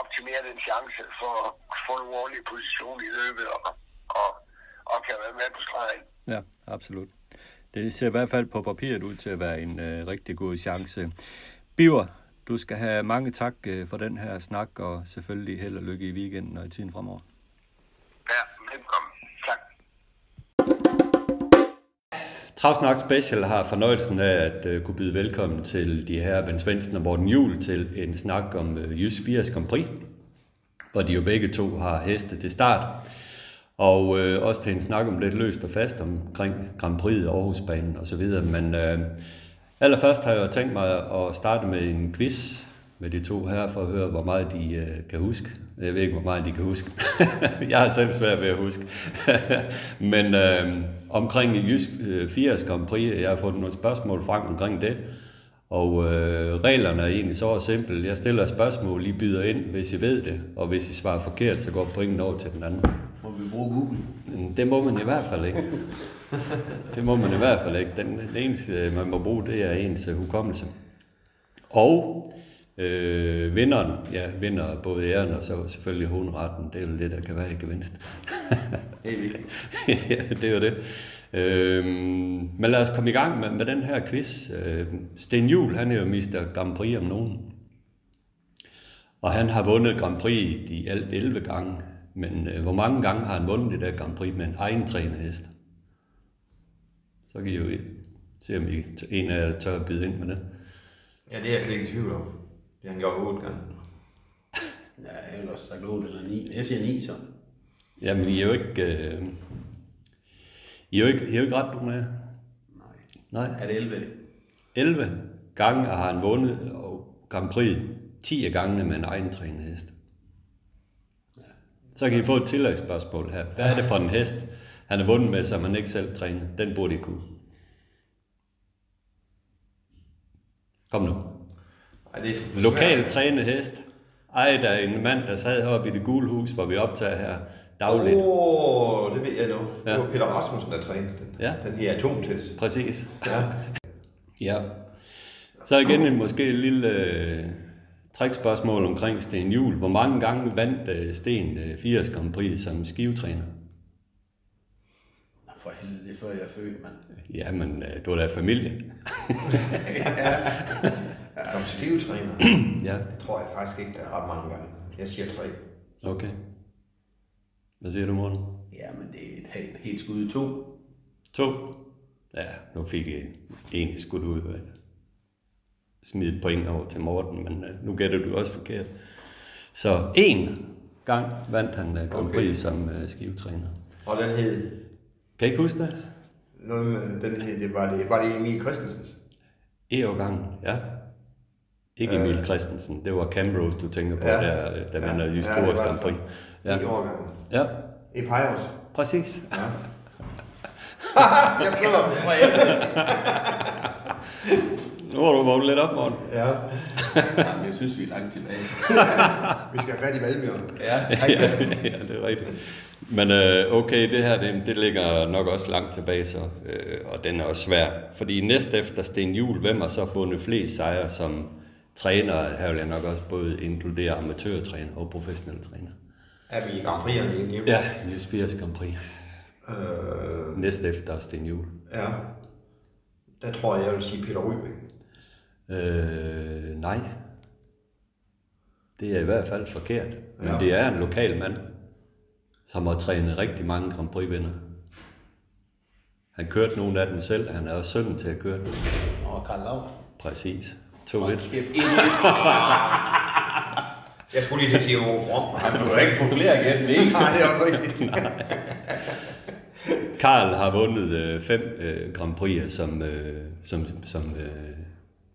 optimere den chance for at få en ordentlig position i løbet og, og, og kan være med på stregen. Ja, absolut. Det ser i hvert fald på papiret ud til at være en øh, rigtig god chance. Biver, du skal have mange tak uh, for den her snak, og selvfølgelig held og lykke i weekenden og i tiden fremover. Ja, velkommen. Tak. Travsnak Special har fornøjelsen af at uh, kunne byde velkommen til de her Ben Svendsen og Morten Juhl til en snak om uh, Jys 80 Grand Prix, hvor de jo begge to har heste til start. Og øh, også til en snak om lidt løst og fast omkring Grand Prix, Aarhusbanen og så videre. Men øh, allerførst har jeg jo tænkt mig at starte med en quiz med de to her, for at høre, hvor meget de øh, kan huske. Jeg ved ikke, hvor meget de kan huske. <laughs> jeg har selv svært ved at huske. <laughs> Men øh, omkring Jysk øh, 80 Grand Prix, jeg har fået nogle spørgsmål frem omkring det. Og øh, reglerne er egentlig så simple. Jeg stiller et spørgsmål, I byder ind, hvis I ved det. Og hvis I svarer forkert, så går pointen over til den anden. Må vi bruge Google? Det må man i hvert fald ikke. <laughs> Det må man i hvert fald ikke. Den, den eneste, man må bruge, det er ens øh, hukommelse. Og øh, vinderen, ja, vinder både æren og så selvfølgelig hovedretten. Det er jo det, der kan være i gevinst. <laughs> Det er vigtigt. <laughs> ja, det er jo det. Øhm, men lad os komme i gang med, med den her quiz. Øhm, Sten Juhl, han er jo Mr. Grand Prix om nogen. Og han har vundet Grand Prix i alt 11 gange. Men øh, hvor mange gange har han vundet det der Grand Prix med en egen trænet hest? Så kan I jo se, om I, en af jer tør at byde ind med det. Ja, det er jeg slet ikke i tvivl om. Det har han gjort otte gange. <laughs> Ja, jeg har ellers sagt 8 eller 9. Jeg siger 9 så. Jamen, I er jo ikke... Øh, I er jo ikke, I er jo ikke ret nogen af. Nej. Nej. Er det 11? 11 gange har han vundet og Grand Prix 10 af gangene med en egen trænet hest. Så kan I få et tillægsspørgsmål her. Hvad er det for en hest, han har vundet med, som han ikke selv træner? Den burde I kunne. Kom nu. Ej, det er Lokal trænet hest. Ejet af en mand, der sad heroppe i det gule hus, hvor vi optager her dagligt. Åh, oh, det ved jeg nu. Ja. Det var Peter Rasmussen, der trænede den. Ja. Den her atomtest. Præcis. Ja. Ja. Så igen en måske et lille øh, trækspørgsmål omkring Sten Juhl. Hvor mange gange vandt øh, Sten øh, 80 Grand Prix som skivetræner? For helvede, det er før jeg er født, mand. Jamen, øh, du er da familie. Som <laughs> skivetræner. Ja, det <clears throat> tror jeg faktisk ikke, der er ret mange gange. Jeg siger tre. okay. Hvad siger du, Morten? Ja, men det er et helt, helt skud i to. To. Ja, nu fik jeg egentlig skudt ud. øh, Smid et point over til Morten, men øh, nu gætter du også forkert. Så en gang vandt han Grand Prix Okay. som øh, skivetræner. Og den hed... Kan I ikke huske det? Noget med, den hed, det var det, var det Emil Christensens? E-årgangen, ja. Ikke Emil Christensen, det var Camrose, du tænker på, Ja. ja. der, der Ja. Ja, det store var Grand det Prix. Ja. I Ja. årgangen. ja, I Pajos. præcis. <laughs> <laughs> jeg prøver. <laughs> Nu har du vågnet lidt op, Morten. Ja. Jamen, jeg synes, vi er langt tilbage. <laughs> Vi skal have fat i Valbjørn. Ja, <laughs> ja, det er rigtigt. Men øh, okay, det her, det, det ligger nok også langt tilbage, så, øh, og den er også svær. Fordi næst efter Sten Juhl, hvem har så fundet flest sejre som træner? Her vil jeg nok også både inkludere amatørtræner og professionelle træner. Er vi i Grand Prix'erne egentlig? Ja, Niels 80 Grand Prix. Øh, Næst efter Sten Juhl. ja. Der tror jeg, jeg vil sige Peter Rybing. Øh, nej. Det er i hvert fald forkert. Men Ja. det er en lokal mand, som har trænet rigtig mange Grand Prix-vinder. Han kørte nogle af dem selv. Han er også sønnen til at køre dem. og Karl Lav. Præcis. 2-1. Kæft, en <laughs> Jeg skulle lige til at sige Ove From. Du kan ikke få flere ikke? Nej, det er også rigtigt. <laughs> Karl har vundet øh, fem øh, Grand Prix'er som, øh, som, som øh,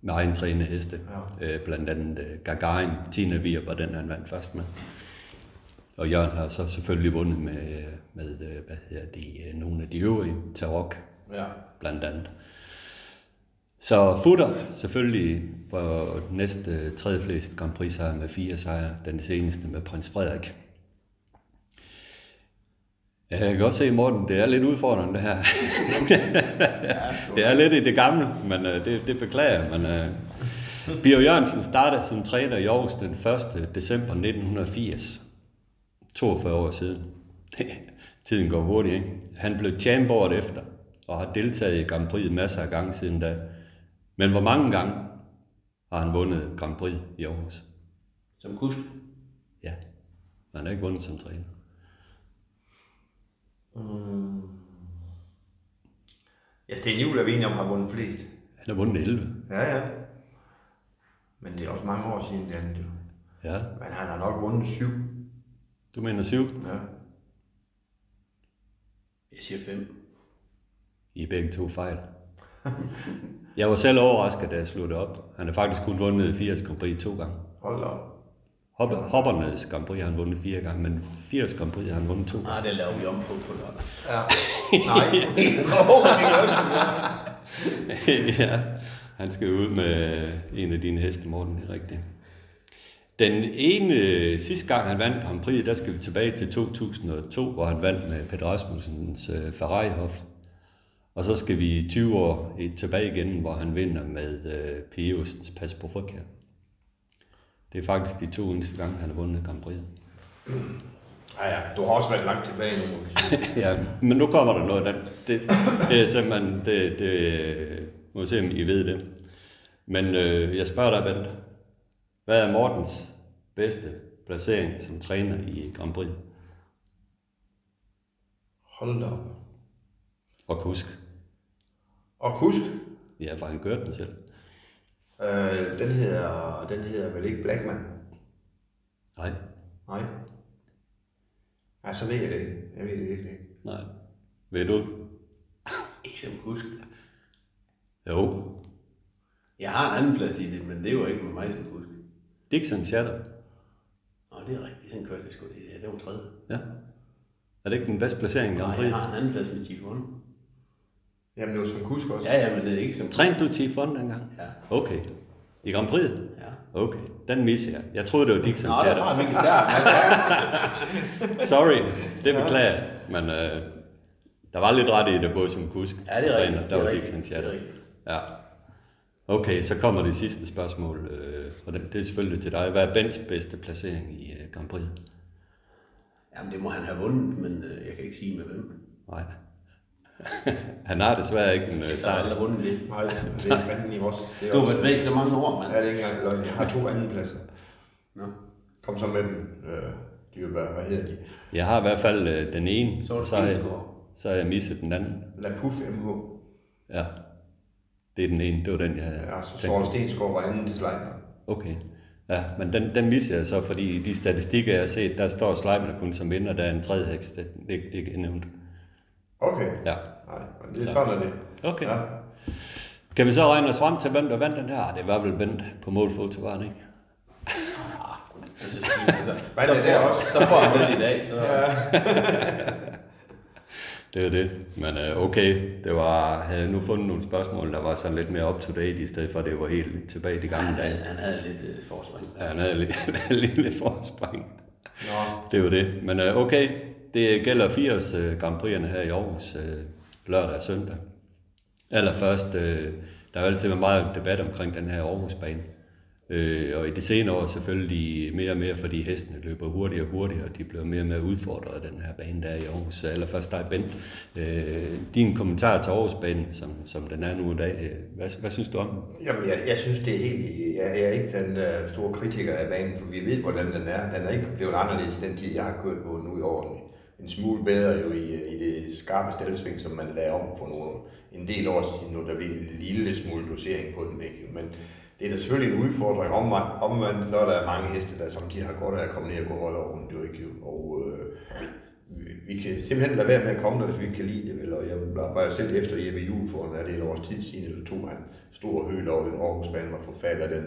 med egen trænede heste. Ja. Øh, blandt andet øh, Gagarin, Tina Vier var den, han vandt først med. Og Jørgen har så selvfølgelig vundet med, øh, med øh, hvad hedder det, øh, nogle af de øvrige, Tarok Ja. blandt andet. Så Futter selvfølgelig på næste tredje flest Grand Prix sejre med fire sejre, den seneste med prins Frederik. Jeg kan godt se, Morten, det er lidt udfordrende det her. <laughs> det er lidt i det gamle, men øh, det, det beklager jeg. Men, øh, Bio Jørgensen startede som træner i Aarhus den 1. december 1980. 42 år siden. <laughs> Tiden går hurtigt, ikke? Han blev champ efter, og har deltaget i Grand Prix masser af gange siden da. Men hvor mange gange har han vundet Grand Prix i Aarhus? Som kusk. Ja, men han har ikke vundet som træner. Ja, Sten Juhl er vi enige om, har vundet flest. Han har vundet 11. Ja, ja. Men det er også mange år siden, det andet jo. Ja, Men han har nok vundet syv. du mener 7? Ja. Jeg siger fem. I er begge to fejl. Jeg var selv overrasket, da jeg sluttede op. Han har faktisk kun vundet 80 Grand Prix to gange. Hold op. Hopper, hoppernes Grand Prix har han vundet fire gange, men 80 Grand Prix har han vundet to gange. Ah, det laver vi om på på lørdag. Ja. Nej. <laughs> <laughs> ja, han skal ud med en af dine heste, Morten, det er rigtigt. Den ene, sidste gang han vandt Grand Prix, der skal vi tilbage til 2002, hvor han vandt med Peter Rasmussens uh, Ferrari-hof. Og så skal vi 20 år i- tilbage igen, hvor han vinder med uh, P. Jostens Pas på Frikær. Det er faktisk de to eneste gange, han har vundet Grand Prix. <clears throat> Ja, ja. Du har også været langt tilbage nu. <laughs> ja, men nu kommer der noget, der, det, det er simpelthen, det, det, må se, om I ved det. Men øh, jeg spørger dig, Bent, hvad er Mortens bedste placering som træner i Grand Prix? Hold da op. Og kusk. Og kusk. Ja, for han kørte den selv. Øh, den hedder, den hedder vel ikke Blackman? Nej, Nej. Ja, så ved jeg det ikke. Jeg ved det virkelig ikke. nej. Ved du? Ikke som kusk. Jo. Jeg har en anden plads i det, men det er jo ikke med mig som kusk. Dixon Shadow. Nå, det er rigtigt. Den kørte jeg sgu det. Det var tredje. Ja. Er det ikke den bedste placering i Grand Nej, Prix? jeg har en anden plads med Chief One. Jamen, det var som kusk også. Ja, ja, men det er ikke som... Trænede du Chief One dengang? Ja. Okay. I Grand Prix? Ja. Okay. Den misser jeg. Jeg troede, det var Dixon Nå, der var min guitar. <laughs> Sorry, det beklager jeg. Men øh, der var lidt ret i det, både som kusk Ja, det er og rigtigt. træner. Det Der er var rigtigt. Dixon er rigtigt. Ja. Okay, så kommer det sidste spørgsmål. Øh, og det det er selvfølgelig til dig. Hvad er Bens bedste placering i øh, Grand Prix? Jamen, det må han have vundet, men øh, jeg kan ikke sige med hvem. Nej. <laughs> Han har desværre ikke en øh, Jeg har sejr. aldrig vundet det. Nej, det er fanden i vores. Det er <laughs> Du har været væk så mange år, mand. Ja, det er ikke engang løgn. Jeg har to anden pladser. Nå. Kom så med dem. Øh, de er, hvad, hvad hedder de? Jeg har i hvert fald øh, den ene, Så er så har, jeg, så har jeg misset den anden. La Puff MH. Ja, det er den ene. Det var den, jeg havde Ja, så Søren på. Stensgaard var anden til Sleipner. Okay. Ja, men den, den misser jeg så, fordi i de statistikker, jeg har set, der står Sleipner kun som vinder, der er en tredje heks, det det er ikke nævnt. Okay. Ja. Nej, men det er sådan, er det. Okay. Ja. Kan vi så regne os frem til, hvem der vandt den her? Ah, Det var vel Bent på målfoto, var <laughs> det ikke? Altså, <laughs> Hvad er så det der får- også? Så får han lidt i dag, så... <laughs> Det er det. Men øh, okay, det var, havde jeg nu fundet nogle spørgsmål, der var sådan lidt mere up-to-date, i stedet for at det var helt tilbage i de gamle dage. han havde lidt øh, forspring. Ja, han havde, lidt- han havde lige lidt forspring. Nå, Det var det. Men øh, okay, det gælder 80 øh, Grand Prix'erne her i Aarhus, øh, lørdag og søndag. Allerførst, øh, der har altid været meget debat omkring den her Aarhusbane. Øh, og i de senere år selvfølgelig mere og mere, fordi hestene løber hurtigere og hurtigere, og de bliver mere og mere udfordret af den her bane, der er i Aarhus. Så Allerførst dig, Bent. Øh, din kommentar til Aarhusbanen, som, som den er nu i dag, øh, hvad, hvad synes du om den? Jamen, jeg, jeg synes, det er helt... Jeg, jeg er ikke den uh, store kritiker af banen, for vi ved, hvordan den er. Den er ikke blevet anderledes den tid, jeg har kørt på nu i år. En smule bedre jo i, øh, i det skarpe stældsving, som man lavede om for nogle, en del år siden, nu der blev en lille smule dosering på den. Ikke? Men det er da selvfølgelig en udfordring. Om omvendt så er der mange heste, der samtidig har godt af at komme ned og gå højere rundt. Jo, ikke? Og øh, vi, vi kan simpelthen lade være med at komme der, hvis vi ikke kan lide det. Vel? Og jeg var jo selv efter Jeppe Juhl for, er det en års tid siden, eller to, han stor høl over den Aarhusbane, var forfatter den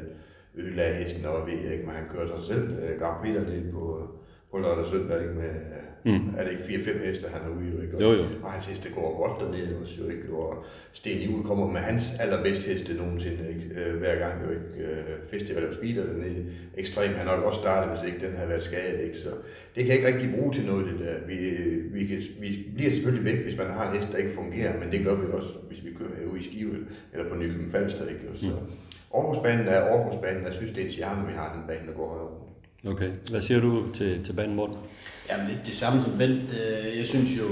ødelagde hesten, og ved ikke, men han kørte sig selv øh, Grand Prix dernede på, på lørdag og søndag, ikke? Med, mm. er det ikke 4-5 heste, han er ude ikke? Og, Jo, jo. og hans heste går godt dernede også, jo, ikke? Og Sten Juhl kommer med hans allerbedste heste nogensinde, ikke? Øh, hver gang, jo, ikke? Øh, Festival of Speeder dernede. Ekstrem, han har nok også startet, hvis ikke den havde været skadet, ikke? Så det kan jeg ikke rigtig bruge til noget, det der. Vi, vi, kan, vi bliver selvfølgelig væk, hvis man har en hest, der ikke fungerer, men det gør vi også, hvis vi kører herude i Skive, eller på Nykøbing Falster, ikke? Og Så Aarhusbanen er Aarhusbanen, jeg synes, det er et charme, vi har den bane, der går herovre. Okay, hvad siger du til, til banen, Morten? Jamen lidt det samme som Bent. Øh, jeg synes jo,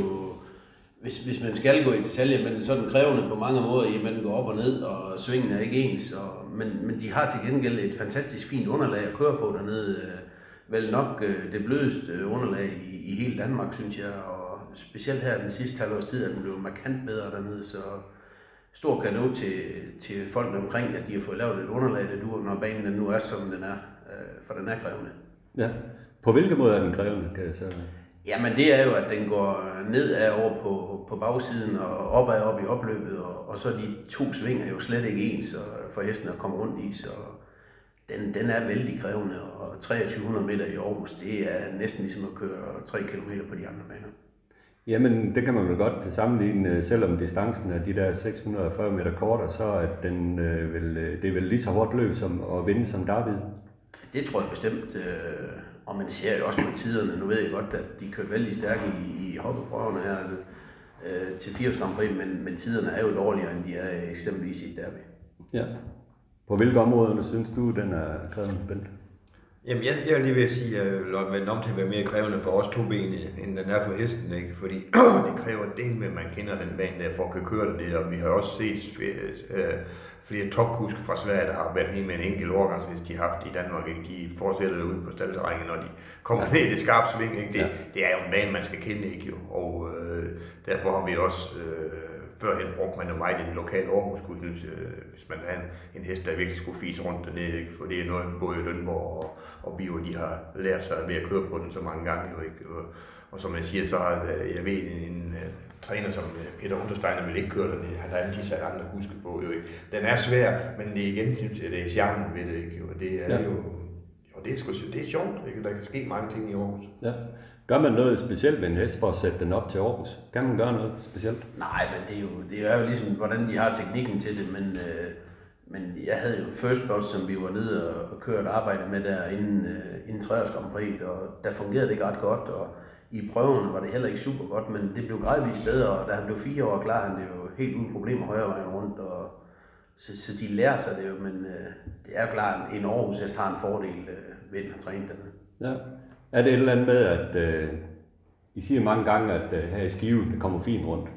hvis, hvis man skal gå i detaljer, men så er den krævende på mange måder, i at man går op og ned, og svingen er ikke ens. Og, men, men de har til gengæld et fantastisk fint underlag at køre på dernede. Øh, vel nok øh, det blødeste underlag i, i hele Danmark, synes jeg. Og specielt her den sidste halvårs tid er den blevet markant bedre dernede, så stor gave til, til folkene omkring, at de har fået lavet et underlag, der duer, når banen nu er, som den er, for den er krævende. Ja. På hvilken måde er den krævende, kan jeg så... Jamen det er jo, at den går nedad over på, på bagsiden og opad op i opløbet, og, og så de to sving er jo slet ikke ens og for hesten at komme rundt i, så den, den er vældig krævende, og 2300 meter i Aarhus, det er næsten ligesom at køre 3 km på de andre baner. Jamen, det kan man vel godt sammenligne, øh, selvom distancen er de der 640 meter kortere, så at den, øh, vil, øh, det er vel lige så hårdt løb som at vinde som David. Det tror jeg bestemt, øh, og man ser jo også på tiderne. Nu ved jeg godt, at de kørte vældig stærke i, i hoppeprøverne her øh, til 80 Grand Prix, men, men tiderne er jo dårligere, end de er eksempelvis i derby. Ja. På hvilke områder synes du, den er krævende, Bent? Jamen, jeg, jeg er lige ved at sige, at jeg vil vende om til at være mere krævende for os to ben, end den er for hesten, ikke? Fordi <clears throat> det kræver det med, at man kender den bane der, for at kunne køre den der. Og vi har også set øh, flere topkuske fra Sverige, der har været lige med en enkelt årgangshest, de har haft i Danmark, ikke? De fortsætter ud på staldterrænet, når de kommer ned i det skarpe sving, ikke? Det, Ja. det er jo en bane, man skal kende, ikke jo? Og øh, derfor har vi også øh, førhen brugte man jo meget i den lokale Aarhus, hvis, hvis man havde en, en hest, der virkelig skulle fise rundt dernede, ikke? for det er noget, både Lønborg og, og Bio, de har lært sig ved at køre på den så mange gange. Jo, ikke? Og, og som jeg siger, så har jeg ved en, en træner som Peter Untersteiner vil ikke køre den. Han har altid sat andre huske på. Jo, ikke? Den er svær, men det er igen, det er charmen ved det. Ikke? Og det er ja. jo og det er, sgu, det er sjovt, ikke? der kan ske mange ting i Aarhus. Ja. Gør man noget specielt med en hest for at sætte den op til Aarhus? Kan man gøre noget specielt? Nej, men det er jo, det er jo ligesom, hvordan de har teknikken til det, men, øh, men jeg havde jo First Blood, som vi var nede og, og kørte arbejde med der inden, øh, inden 3 og der fungerede det ikke ret godt, og i prøverne var det heller ikke super godt, men det blev gradvist bedre, og da han blev fire år, klar han det jo helt uden problemer højre vejen rundt, og så, så de lærer sig det jo, men øh, det er klart, at en Aarhus hest har en fordel øh, ved, at han har trænet dernede. Ja. Er det et eller andet med, at øh, I siger mange gange, at øh, her i Skive, det kommer fint rundt,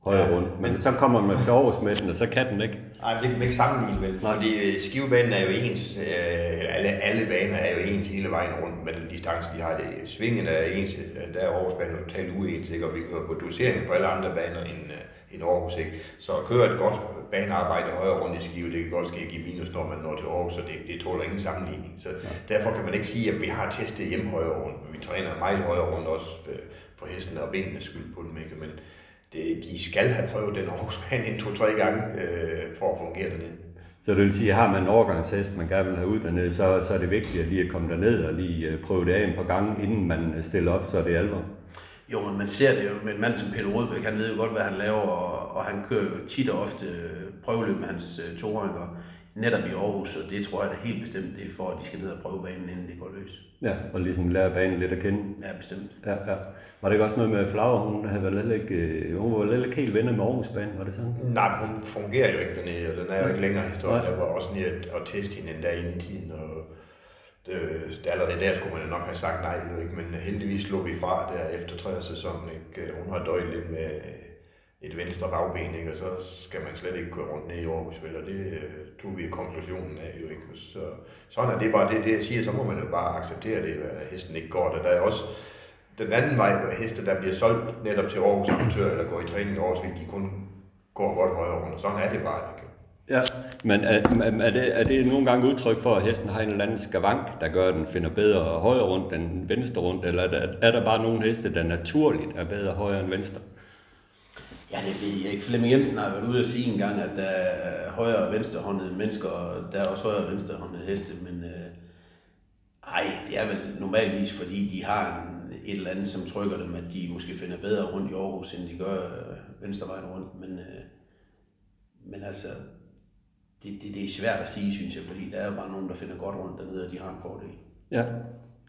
højre ja, rundt, men, men så kommer man til Aarhus med den, og så kan den ikke. Nej, det kan vi ikke sammenligne vel, fordi øh, Skivebanen er jo ens, øh, alle, alle baner er jo ens hele vejen rundt med den distance, de har. Det. Svingen er ens, der er Aarhusbanen totalt uens, ikke? og vi kører på dosering på alle andre baner end, øh, end Aarhus. Ikke? Så at køre et godt banearbejde højre rundt i Skive, det kan godt ske at give minus, når man når til Aarhus, så det, det tåler ingen sammenligning. Så ja. derfor kan man ikke sige, at vi har testet hjemme højre rundt, men vi træner meget højre rundt også øh, for hesten og benene skyld på dem. Ikke? Men de skal have prøvet den Aarhusbane en to-tre gange øh, for at fungere dernede. Så det vil sige, at har man en overgangshest, man gerne vil have ud dernede, så, så er det vigtigt at lige at komme derned og lige øh, prøve det af en par gange, inden man stiller op, så er det alvor. Jo, men man ser det jo med en mand som Peter Rødbæk, han ved jo godt, hvad han laver, og, og han kører jo tit og ofte prøveløb med hans toringer netop i Aarhus, og det tror jeg da helt bestemt, det er for, at de skal ned og prøve banen, inden det går løs. Ja, og ligesom lære banen lidt at kende. Ja, bestemt. Ja, ja. Var det ikke også noget med Flower? Hun, havde vel ikke, øh, hun var vel ikke helt venner med Aarhusbanen, var det sådan? Nej, hun fungerer jo ikke dernede, og den er jo ikke længere historie. Der var også nede at, at teste hende endda inden tiden, og det, det, allerede der skulle man nok have sagt nej, ikke, men heldigvis slog vi fra der efter tredje sæson. Ikke? Hun har døjet lidt med et venstre bagben, ikke? og så skal man slet ikke køre rundt ned i Aarhus, vel? og det øh, tog vi konklusionen af jo ikke. Så, sådan er det bare det, det jeg siger, så må man jo bare acceptere det, at hesten ikke går der. Der er også den anden vej, hvor heste, der bliver solgt netop til Aarhus Amatør, eller går i træning i Aarhus, de kun går godt højere rundt, sådan er det bare ikke. Ja, men øh, er, er, det, er det nogle gange udtryk for, at hesten har en eller anden skavank, der gør, at den finder bedre højre rundt end venstre rundt, eller er der, er der bare nogle heste, der naturligt er bedre højre end venstre? Ja, det ved jeg ikke. Flemming Jensen har været ude at sige en gang, at der er højre og venstrehåndede mennesker, og der er også højre og venstrehåndede heste, men øh, ej, det er vel normalvis, fordi de har en, et eller andet, som trykker dem, at de måske finder bedre rundt i Aarhus, end de gør øh, venstrevejen rundt, men, øh, men altså, det, det, det er svært at sige, synes jeg, fordi der er jo bare nogen, der finder godt rundt dernede, og de har en fordel. Ja,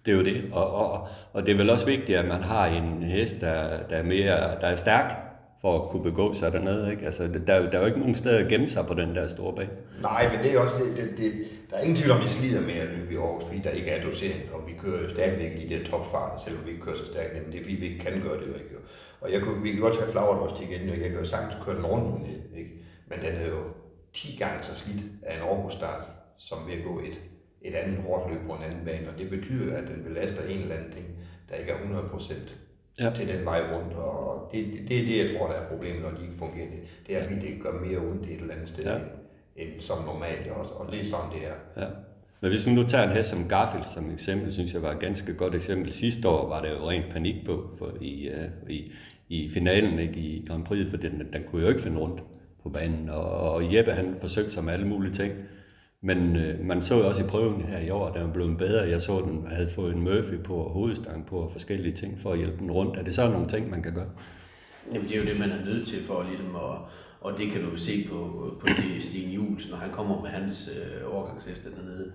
det er jo det. Og, og, og det er vel også vigtigt, at man har en hest, der, der, er, mere, der er stærk, for at kunne begå sig dernede. Ikke? Altså, der, der er jo ikke nogen steder at gemme sig på den der store bane. Nej, men det er også det, det, det der er ingen tvivl om, vi slider med at løbe i Aarhus, fordi der ikke er dosering, og vi kører jo stadigvæk i de der topfarter, selvom vi ikke kører så stærkt, men det er fordi, vi ikke kan gøre det. Ikke? Og jeg kunne, vi kan godt tage flagret også igen, jeg kan jo sagtens køre den rundt, ikke? men den er jo 10 gange så slidt af en Aarhus-start, som ved at gå et, et andet hårdt løb på en anden bane, og det betyder, at den belaster en eller anden ting, der ikke er 100 procent ja. til den vej rundt. Og det, det, det er det, jeg tror, der er problemet, når de ikke fungerer. Det, det er, at det gør mere ondt et eller andet sted, ja. end, end som normalt også. Og det er sådan, det er. Ja. Men hvis man nu tager en hest som Garfield som eksempel, synes jeg var et ganske godt eksempel. Sidste år var der jo rent panik på for i, uh, i, i finalen ikke, i Grand Prix, for den, den kunne jo ikke finde rundt på banen. Og, og Jeppe han forsøgte sig med alle mulige ting. Men øh, man så også i prøven her i år, at den var blevet bedre. Jeg så, at den havde fået en Murphy på hovedstang på og forskellige ting for at hjælpe den rundt. Er det så nogle ting, man kan gøre? Jamen, det er jo det, man er nødt til for ligesom at, og det kan du se på, på Sten Jules, når han kommer med hans øh, overgangsheste dernede.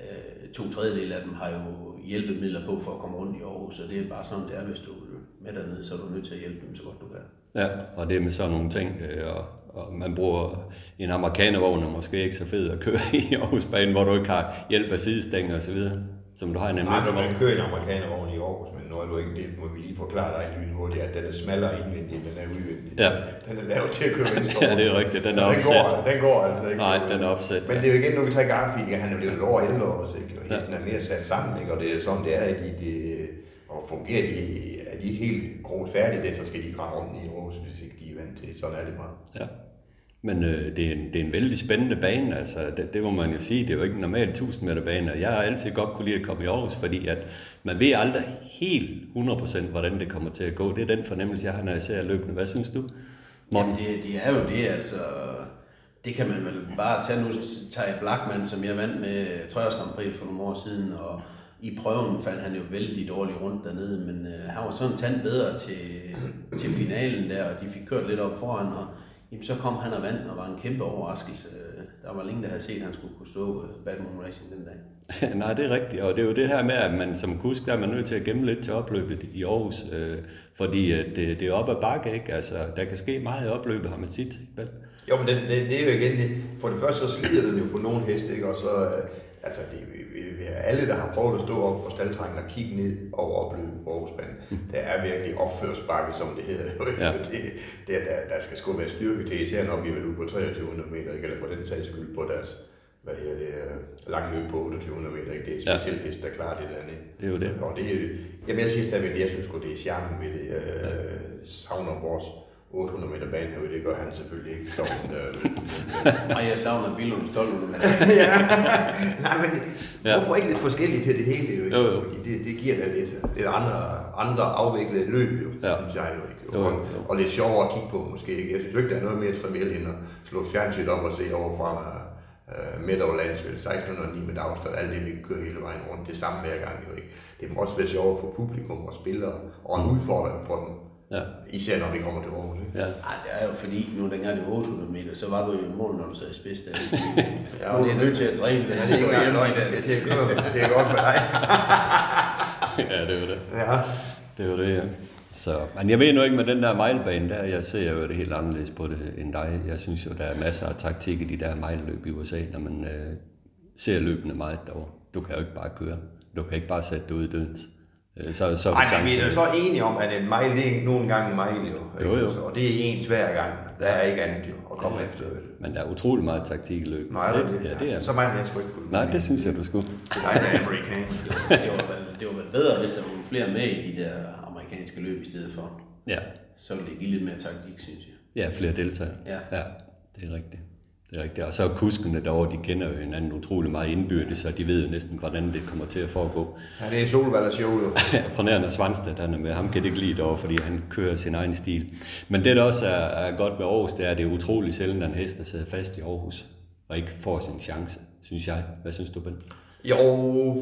Øh, to tredjedel af dem har jo hjælpemidler på for at komme rundt i Aarhus, og det er bare sådan, det er, hvis du er med dernede, så er du nødt til at hjælpe dem så godt du kan. Ja, og det er med sådan nogle ting, øh, og og man bruger en amerikanervogn, er måske ikke så fed at køre i <laughs> Aarhusbanen, hvor du ikke har hjælp af sidestænger og så videre, som du har en Nej, man kører en amerikanervogn i Aarhus, men nu er du ikke det, må vi lige forklare dig lynhurtigt, at den er smallere indvendigt, den er udvendigt. Ja. Den er lavet til at køre <laughs> venstre. ja, det er rigtigt, den er offset. Den går, den går altså ikke. Nej, den er offset. Men det er jo igen, når vi tager Garfield, han er blevet over 11 år, ikke? og hesten ja. er mere sat sammen, ikke? og det er sådan, det er, at de, de og fungerer de, er de ikke helt groet færdige, så skal de ikke rundt i Aarhus, hvis ikke de vant til. Sådan er det bare. Ja. Men øh, det, er en, det er en vældig spændende bane, altså det, det må man jo sige, det er jo ikke en normal 1000 meter bane, og jeg har altid godt kunne lide at komme i Aarhus, fordi at man ved aldrig helt 100% hvordan det kommer til at gå. Det er den fornemmelse, jeg har, når jeg ser løbende. Hvad synes du, Morten? Jamen, det, det er jo det, altså. Det kan man vel bare tage. Nu tager jeg Blackman, som jeg vandt med Trøjers Grand Prix for nogle år siden, og i prøven fandt han jo vældig dårligt rundt dernede, men øh, han var sådan tand bedre til, til finalen der, og de fik kørt lidt op foran, og jamen, så kom han og vandt, og var en kæmpe overraskelse. Der var længe, der havde set, at han skulle kunne stå øh, Batman Racing den dag. <laughs> Nej, det er rigtigt, og det er jo det her med, at man som kusk, der er man nødt til at gemme lidt til opløbet i Aarhus, øh, fordi øh, det, det er op ad bakke, ikke? Altså, der kan ske meget i opløbet, har man sit. Jo, men det, det, det, er jo igen, det, for det første så slider den jo på nogle heste, ikke? og så, øh, altså det, vi, vi, alle, der har prøvet at stå op på staldtrængen og kigge ned over opløbet på Aarhusbanen, det er virkelig opførsbakke, som det hedder. <laughs> Ja. det, det, der, der skal sgu være styrke til, især når vi er ude på 2300 meter, ikke? eller for den sags skyld på deres hvad her det, lang løb på 2800 meter. Ikke? Det er specielt ja. hest, der klarer det der. Det er jo det. Og det er, jamen jeg siger stadigvæk, jeg synes det er charmen ved det. Jeg ja. savner vores 800 meter bane herude, det gør han selvfølgelig ikke. Så, øh, <laughs> Nej, jeg savner Billund stolt. <laughs> ja. Nej, men ja. hvorfor ikke lidt forskelligt til det hele? Jo, jo, jo. Fordi det, det giver da lidt, lidt andre, andre afviklede løb, jo, ja. synes jeg jo ikke. Jo. Jo. Og, og lidt sjovere at kigge på måske. Ikke? Jeg synes jo ikke, der er noget mere trivielt end at slå fjernsynet op og se overfra uh, midt over landsvel, 1609 med afstand, alt det vi kører hele vejen rundt, det samme hver gang jo ikke. Det må også være sjovt for publikum og spillere, og en udfordring for dem Ja. Især når vi kommer til Aarhus. Ikke? Ja. Ej, det er jo fordi, nu dengang det var 800 meter, så var du jo i mål, når du sad i spids der. <laughs> ja, nu er du nødt til at træne. Det, ja, det er ikke engang løgn, det skal til Det er godt med dig. <laughs> ja, det var det. Ja. Det var det, ja. Så, men jeg ved nu ikke med den der mejlbane der, jeg ser jo det helt anderledes på det end dig. Jeg synes jo, der er masser af taktik i de der mejlløb i USA, når man øh, ser løbende meget derovre. Du kan jo ikke bare køre. Du kan ikke bare sætte det ud i dødens. Øh, så, så Ej, men vi er så enige om, at en mile, det er nogle gange en mile, jo. jo, jo. Og det er ens hver gang. Der er ikke andet jo, at komme ja, efter det. Men der er utrolig meget taktik i løbet. Nej, det, det, ja, det er. Så meget jeg sgu ikke fuldt Nej, det synes jeg, du skulle. Nej, det er amerikan. <laughs> det, var vel, det var vel bedre, hvis der var flere med i de der amerikanske løb i stedet for. Ja. Så ville det give lidt mere taktik, synes jeg. Ja, flere deltagere. Ja. ja det er rigtigt. Det er rigtigt. Og så er kuskene derovre, de kender jo hinanden utrolig meget indbyrdes, så de ved næsten, hvordan det kommer til at foregå. Ja, det er Solvald show jo. <laughs> Fornærende Svanstedt, han er med. Ham kan det ikke lide derovre, fordi han kører sin egen stil. Men det, der også er, er godt ved Aarhus, det er, at det er utrolig sjældent, at en hest, der sidder fast i Aarhus, og ikke får sin chance, synes jeg. Hvad synes du, Ben? Jo,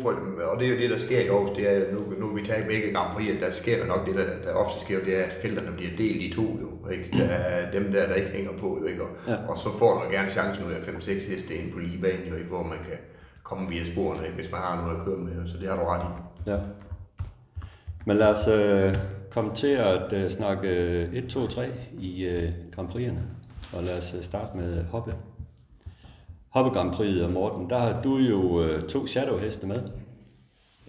for, og det er jo det, der sker i Aarhus, det er, nu, nu vi tager begge Grand Prix, der sker nok det, der, der ofte sker, det er, at felterne bliver delt i to, jo, ikke? Der er dem der, der ikke hænger på, jo, ikke? Og, ja. og så får du gerne chancen ud af 5-6 heste ind på lige banen, jo, ikke? hvor man kan komme via sporene, ikke? hvis man har noget at køre med, så det har du ret i. Ja. Men lad os øh, komme til at øh, snakke 1, 2, 3 i øh, Grand Prix'erne, og lad os øh, starte med Hoppe. Hoppe Grand Prix og Morten, der har du jo øh, to Shadow-heste med.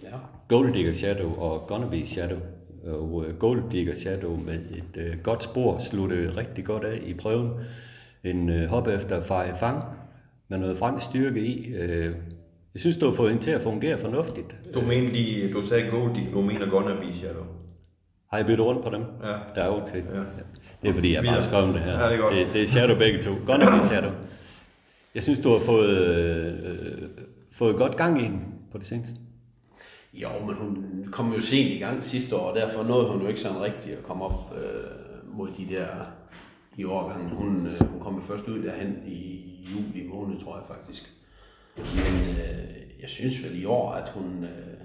Ja. Gold Digger Shadow og Gonnaby Shadow. Og øh, Gold Digger Shadow med et øh, godt spor sluttede rigtig godt af i prøven. En øh, hop efter Faye Fang med noget fransk styrke i. Øh, jeg synes, du har fået hende til at fungere fornuftigt. Du mener lige, du sagde Gold Digger, du mener Gonnaby Shadow. Har jeg byttet rundt på dem? Ja. Ja, okay. Ja. Det er fordi, jeg bare skrev det her. Ja, det, er godt. det, det er Shadow begge to. Gonnaby Shadow. <clears throat> Jeg synes, du har fået, øh, fået godt gang i hende på det seneste. Jo, men hun kom jo sent i gang sidste år, og derfor nåede hun jo ikke sådan rigtigt at komme op øh, mod de der i årgangen. Hun, øh, hun kom jo først ud derhen i juli måned, tror jeg faktisk. Men øh, jeg synes vel i år, at hun, øh,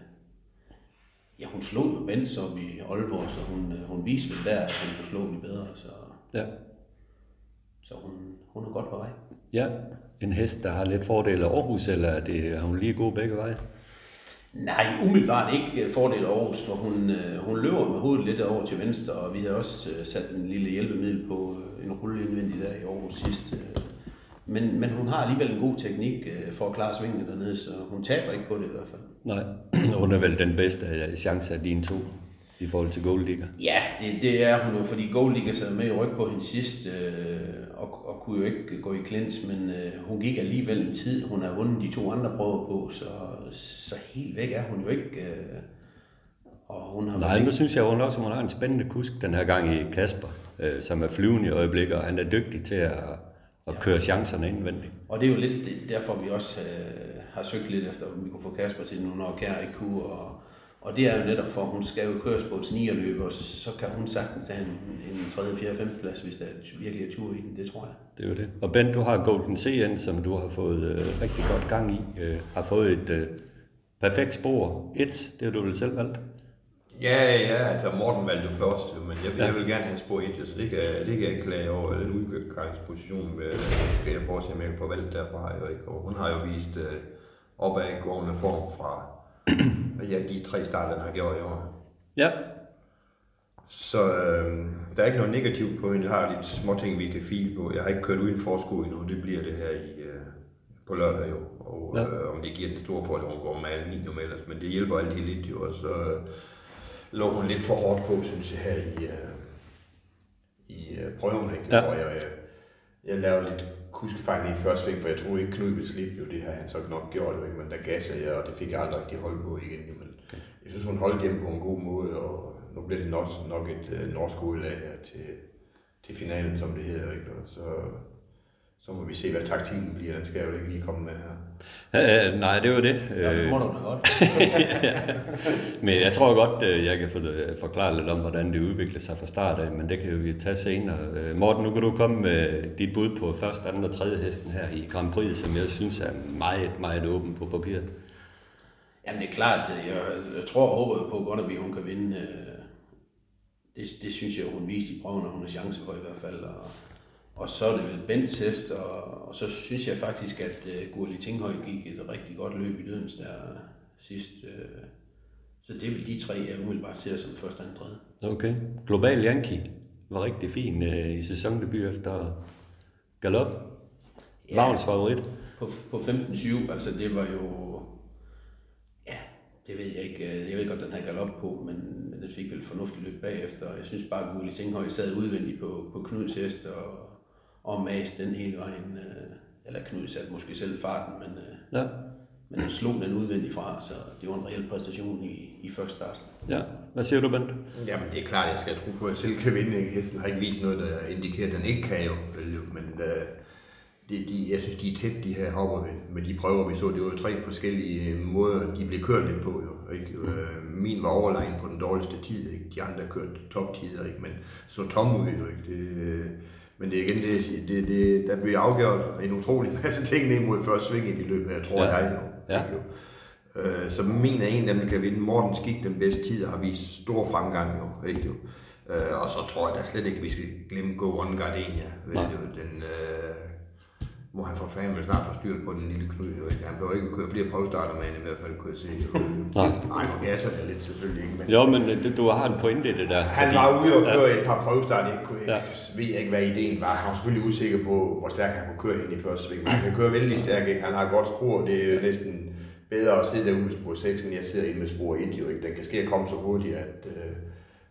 ja, hun slog jo Bens op i Aalborg, så hun, øh, hun viste vel der, at hun kunne slå det bedre. Så, ja. så hun, hun er godt på vej. Ja, en hest, der har lidt fordel af Aarhus, eller er, det, er hun lige god begge veje? Nej, umiddelbart ikke fordel af Aarhus, for hun, øh, hun løber med hovedet lidt over til venstre, og vi har også øh, sat en lille hjælpemiddel på øh, en rulle indvendig der i Aarhus sidst. Men, men hun har alligevel en god teknik for at klare svingene dernede, så hun taber ikke på det i hvert fald. Nej, <clears throat> hun er vel den bedste chance af dine to i forhold til Golddigger? Ja, det, det er hun jo, fordi Golddigger sad med i ryg på hende sidst, øh, og, og kunne jo ikke gå i klins, men øh, hun gik alligevel en tid. Hun har vundet de to andre prøver på, så, så helt væk er hun jo ikke. Øh, og hun har Nej, nu synes jeg hun også, hun har en spændende kusk den her gang i Kasper. øh, som er flyvende i øjeblikket, og han er dygtig til at, at køre chancerne indvendigt. Og det er jo lidt derfor, vi også øh, har søgt lidt efter, om vi kunne få Kasper til nu, når Kær ikke kunne. Og, og det er jo netop for, at hun skal jo køres på et snigerløb, og så kan hun sagtens have en, en 3., 4., 5. plads, hvis der virkelig er tur i den. Det tror jeg. Det er jo det. Og Bent, du har Golden CN, som du har fået øh, rigtig godt gang i. Øh, har fået et øh, perfekt spor. Et, det har du vel selv valgt. Ja, ja, altså Morten valgte jo først, jo, men jeg, ja. jeg vil gerne have spor 1, så det kan, det kan jeg ikke klage over. Den udgangsposition med, skal jeg prøve at se, om jeg kan få valgt derfra. Jo, ikke? Og hun har jo vist øh, opadgående form fra <clears throat> ja, de tre starter, den har gjort i år. Ja, Så øh, der er ikke noget negativt på hende. Jeg har lidt små ting, vi kan file på. Jeg har ikke kørt uden forskud endnu. Det bliver det her i, øh, på lørdag jo. Og Ja. øh, om det giver den store fordel, hun går med aluminium ellers. Men det hjælper altid lidt jo. Og så øh, lå hun lidt for hårdt på, synes jeg, her i, øh, i øh, prøven. Ikke? Ja. Hvor jeg, jeg, jeg lavede lidt kuskefejl i første sving, for jeg troede ikke, Knud ville slippe jo. Det har han så nok gjort, jo, ikke? men der gassede jeg, og det fik jeg aldrig rigtig hold på igen. Men okay. jeg synes, hun holdt hjemme på en god måde, og nu bliver det nok, nok et øh, norsk udlag her til, til finalen, som det hedder. Ikke? Og så, så må vi se, hvad taktikken bliver. Den skal jeg jo ikke lige komme med her. øh, nej, det var det. Ja, det Øh, må du godt. <laughs> Men jeg tror godt, øh, jeg kan øh, forklare lidt om, hvordan det udvikler sig fra start af, men det kan vi tage senere. Øh, Morten, nu kan du komme med dit bud på første, anden og tredje hesten her i Grand Prix, som jeg synes er meget, meget åben på papiret. Jamen det er klart, jeg, jeg tror og håber på godt, at hun kan vinde. øh, Det, det synes jeg, hun viste i prøven, og hun har chance for i hvert fald. Og, og så er det hest, og, og så synes jeg faktisk, at uh, Gurli Tinghøj gik et rigtig godt løb i Dødens der sidst. Uh, så det vel de tre, jeg umiddelbart ser som første, anden, tredje. Okay. Global Yankee var rigtig fin øh, i sæsondebut efter galop. Ja. Vagns favorit. På, på 15-7, altså det var jo... Ja, det ved jeg ikke. Jeg ved godt, den havde galop på, men, men den fik vel fornuftigt løb bagefter. Jeg synes bare, at Gurli Tinghøj sad udvendigt på, på Knuds hest og, og mas den hele vejen. øh, Eller Knud satte måske selv farten, men, øh, Ja. men han slog den udvendigt fra, så det var en reel præstation i, i første start. ja. Hvad siger du, Bent? Jamen, det er klart, jeg skal tro på, at jeg selv kan vinde. Ikke? Hesten har ikke vist noget, der indikerer, at den ikke kan jo. vel jo. Men uh, de, de, jeg synes, de er tæt, de her hopper med, med de prøver, vi så. Det var jo tre forskellige øh, måder, de blev kørt lidt på. Jo, ikke? Uh, min var overlegen på den dårligste tid. Ikke? De andre kørte toptider, ikke? men så tom ud. Jo, ikke? Det, øh, men det er igen, det, jeg det, det, der bliver afgjort en utrolig masse <laughs> ting ned mod første sving i de løb her, tror Ja. jeg jo. Ja. Øh, så min er en af dem, kan vinde. Morten Skik, den bedste tid, har vist stor fremgang jo. Ikke, jo. Øh, og så tror jeg da slet ikke, at vi skal glemme Go One Gardenia. Vel, jo, den, øh, må han for fanden vel snart få styr på den lille knud. Han behøver ikke køre flere prøvestarter med i hvert fald kunne jeg se. <laughs> Nej. Nej, nu gasser det lidt selvfølgelig ikke. Men Jo, men øh, det- du har en pointe i det der. han var ude og køre et par prøvestarter. Jeg, kunne, Ja. jeg ved ikke, hvad ideen var. Han var selvfølgelig usikker på, hvor stærk han kunne køre hen i første sving. Men han kan køre vældig stærk. Ikke? Han har godt spor. Det er jo næsten bedre at sidde derude med spor 6, end jeg sidder inde med spor 1. Jo, ikke? Den kan ske at komme så hurtigt, at øh,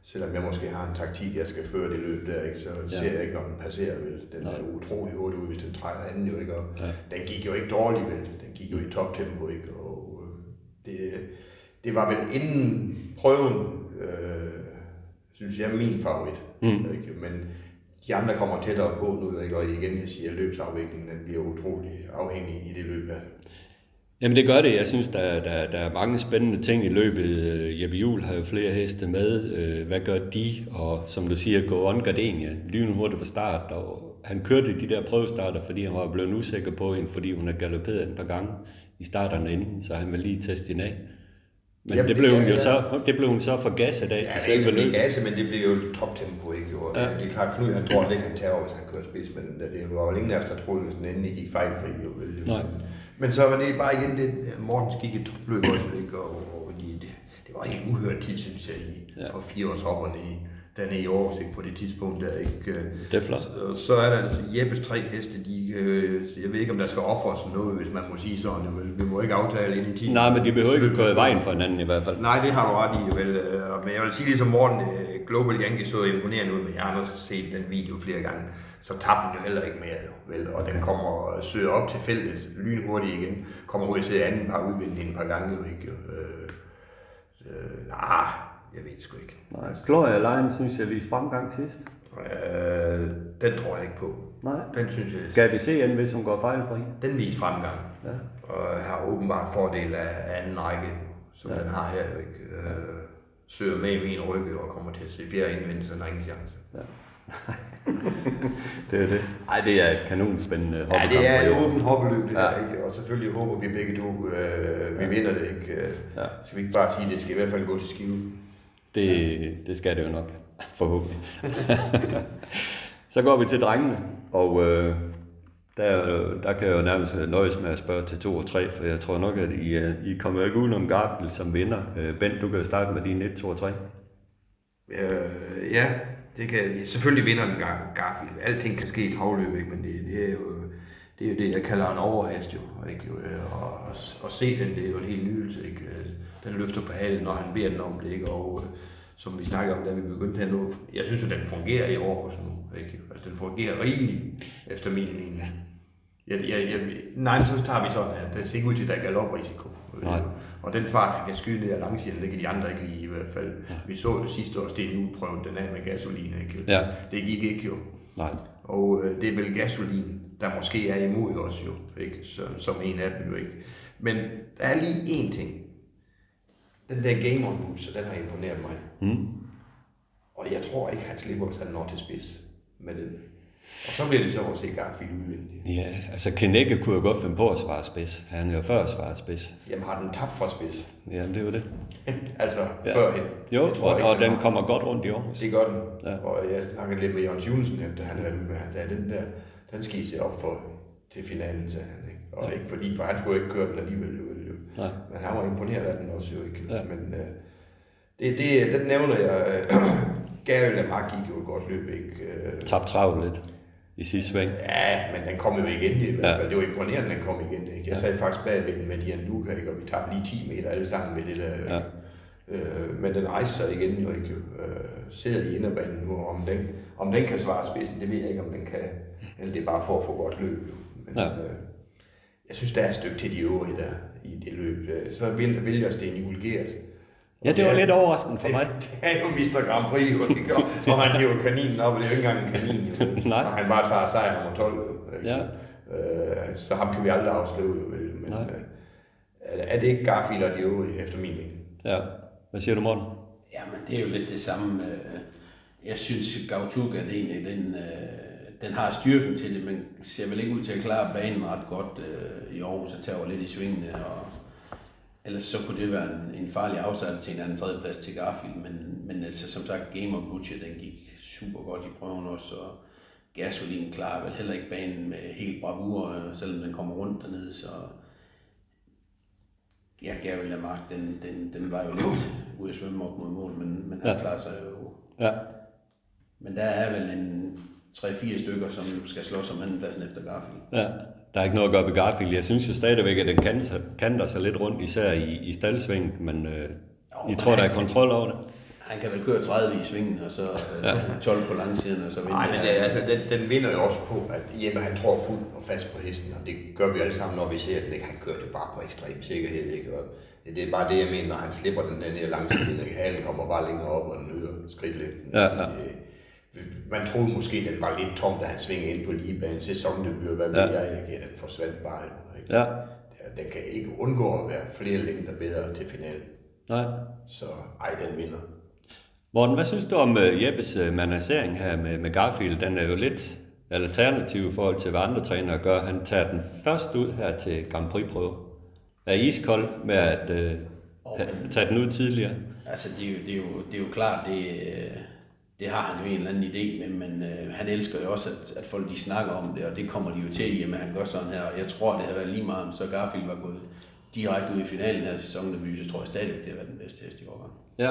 selvom jeg måske har en taktik, jeg skal føre det løb der, ikke? så Ja. ser jeg ikke, når den passerer. Vel? Den Nej. er utrolig hurtig ud, hvis den træder anden. Jo, ikke? Og Ja. Den gik jo ikke dårligt, vel? Den gik jo i toptempo. Ikke? Og, øh, det, det var vel inden prøven, øh, synes jeg, min favorit. Mm. Ikke? Men de andre kommer tættere på nu, ikke? og igen, jeg siger, at løbsafviklingen den bliver utrolig afhængig i det løb her. Jamen det gør det. Jeg synes, der, der, der er mange spændende ting i løbet. Jeppe Juhl har jo flere heste med. Øh, Hvad gør de? Og som du siger, gå on Gardenia. Lynhurtigt fra start. Og han kørte de der prøvestarter, fordi han var blevet usikker på hende, fordi hun har galopperet et par gange i starterne inden, så han ville lige teste hende af. Men Jamen, det blev, hun jo ja. så, det blev hun så for gasset af til selve det løbet. gasse, men det bliver jo toptempo, ikke? Jo? Ja. Ja. Det er klart, Knud, han tror ikke, han tager over, hvis han kører spids, men det var jo ingen af os, der troede, hvis den endelig gik fejlfri. Jo. Nej. Men så var det bare igen det, Mortens gik i topløb også, ikke? Og, og de, det, det var en uhørt tid, synes jeg, i, Ja. for fire års hopperne i, dernede i Aarhus, ikke? på det tidspunkt der, ikke? Det er flot. Så, så er der altså Jeppes tre heste, de, øh, jeg ved ikke, om der skal offres noget, hvis man må sige sådan. Vi må ikke aftale inden 10. Nej, men de behøver ikke at køre i vejen for hinanden i hvert fald. Nej, det har du ret i, vel. øh, Men jeg vil sige, ligesom Morten, øh, Global Yankee så imponerende ud, men jeg har også set den video flere gange, så tabte den jo heller ikke mere, jo, vel. Og den kommer og søger op til feltet lynhurtigt igen, kommer ud til anden par udvinding et par gange, jo ikke. jo. Øh, øh, nej, jeg ved sgu ikke. Nej. Gloria Line synes jeg viste fremgang sidst. Øh, den tror jeg ikke på. Nej. Den synes jeg, Skal vi se igen, hvis hun går fejlfri? den viser fremgang. Ja. Og har åbenbart fordel af af anden række, som ja. den har her. jo Ikke? Øh, søger med i min rygge og kommer til at se fjerde indvendt, så den har ingen chance. <laughs> Det er det. Ej, det er et kanonspændende Ja, hoppekamp. det er et åbent hoppeløb, det Ja. ja. her, ikke? Og selvfølgelig håber vi begge to, øh, vi vinder det, ikke? Øh, Ja. Skal vi ikke bare sige, at det skal i hvert fald gå til skive? Det, det skal det jo nok, forhåbentlig. <laughs> så går vi til drengene, og øh, der, der kan jeg jo nærmest nøjes med at spørge til 2 og 3, for jeg tror nok, at I, øh, I kommer ikke udenom Garfield som vinder. Øh, Bent, du kan jo starte med dine 1, 2 og 3. Øh, ja, det kan, selvfølgelig vinder den Gar- Garfield. Alting kan ske i travløb, ikke? men det, det, er jo, det er jo det, jeg kalder en overhast. Jo, ikke? Øh, Og, og, og se den, det er jo en helt nydelse. Ikke? Den løfter på halen, når han beder den om det. Ikke? Og som vi snakker om, da vi begyndte her nu, jeg synes jo, den fungerer i år også nu. Ikke? Altså, den fungerer rigeligt, efter min mening. Jeg, jeg, jeg, nej, men så tager vi sådan, at det ser ikke ud til, at der er galoprisiko. Nej. Og den fart, han kan skyde ned ad langsiden, det kan de andre ikke lide i hvert fald. Ja. Vi så jo sidste år, Sten prøvede den af med gasolin, ikke? Ja. Det gik ikke jo. Nej. Og øh, det er vel gasolin, der måske er imod os jo, ikke? Så, som en af dem jo ikke. Men der er lige én ting. Den der game on boost, den har imponeret mig. Mm. Og jeg tror ikke, han slipper, hvis han når til spids med den. Og så bliver det så at se Garfield udvendigt. Ja, altså Kenække kunne jo godt finde på at svare spids. Han er jo før svaret spids. Jamen har den tabt fra spids? Jamen, det er jo det. <laughs> altså Ja. førhen. Jo, Det tror og, jeg og ikke, den har. kommer godt rundt i Aarhus. Det gør den. Ja. Og jeg snakkede lidt med Jørgens Julesen, efter han havde med, han sagde, den der, den skal I se op for til finalen, sagde han. Ikke? Og Ja. ikke fordi, for han skulle ikke køre den alligevel. Jo. Nej. Men han var imponeret af den også jo ikke. Ja. Men øh, det, det, den nævner jeg. Øh, <clears throat> Gary Lamar gik jo et godt løb, ikke? Øh, Tabt travlt lidt i sidste sving. Ja, men den kom jo igen i hvert Ja. fald. Det var imponerende, den kom igen. Ikke? Jeg Ja. sad faktisk bagved den med Dian Luca, ikke? og vi tabte lige 10 meter alle sammen med det der. Ja. Øh, men den rejste sig igen jo ikke. Øh, sidder i inderbanen nu, om den, om den kan svare spidsen, det ved jeg ikke, om den kan. Eller det er bare for at få godt løb. Jo. Men, Ja. øh, jeg synes, der er et stykke til de øvrige der i det løb. Øh, Så vil, vil jeg Sten Juhl Gert. Ja, det var lidt overraskende for mig. Det, <laughs> det er jo Mr. Grand Prix, jo, ikke? Og- <laughs> og han hiver kaninen op, og det er jo ikke engang en kanin, jo. <laughs> Nej. Og han bare tager sejr nummer 12, jo. ikke? Ja. Øh, så ham kan vi aldrig afskrive, jo, vel? Men Nej. øh, er- er det ikke Garfield og de øvrige, efter min mening? Ja. Hvad siger du, Morten? Jamen, det er jo lidt det samme. øh, Jeg synes, Gautuga, det egentlig, den, øh, den har styrken til det, men ser vel ikke ud til at klare banen ret godt øh, i Aarhus, og tager lidt i svingene, og ellers så kunne det være en, en farlig afsat til en anden tredjeplads til Garfield, men, men altså, som sagt, Game of Butcher, den gik super godt i prøven også, og Gasolin klarer vel heller ikke banen med helt bravur, selvom den kommer rundt dernede, så ja, Gary Lamarck, den, den, den var jo lidt ude at svømme op mod mål, men, men han ja. klarer sig jo. Ja. Men der er vel en 3-4 stykker, som skal slås om andenpladsen efter Garfield. Ja, der er ikke noget at gøre ved Garfield. Jeg synes jo stadigvæk, at den kan, kanter sig lidt rundt, især i, i staldsvingen, men øh, I tror, der er kontrol over det? Han kan vel køre 30 i svingen, og så øh, 12 på langsiden, og så vinde. Nej, men det, er- altså, den, den vinder jo også på, at Jeppe han tror fuldt og fast på hesten, og det gør vi alle sammen, når vi ser den. Ikke? Han kører det bare på ekstrem sikkerhed. Ikke? Og det, er bare det, jeg mener, når han slipper den der ned langs siden, ikke? halen kommer bare længere op, og den øger skridtlængden. Ja, ja. Øh, Man troede måske, den var lidt tom, da han svingede ind på ligebanen. Sæsondebut, hvad ved Ja. jeg ikke? Ja, den forsvandt bare. Ikke? Ja. Den kan ikke undgå at være flere længder bedre til finalen. Nej. Så ej, den vinder. Morten, hvad synes du om uh, Jeppes uh, managering her med, med Garfield? Den er jo lidt alternativ i forhold til, hvad andre trænere gør. Han tager den først ud her til Grand Prix-prøve. Er iskold med at uh, tage den ud tidligere? Altså, det er jo, det er jo, det er jo klart, det, øh, det har han jo en eller anden idé med, men øh, han elsker jo også, at, at folk de snakker om det, og det kommer de jo til, og at han gør sådan her. Og jeg tror, det havde været lige meget, om så Garfield var gået direkte ud i finalen her sæson, så tror jeg stadigvæk, det har været den bedste hest i årgang. Ja,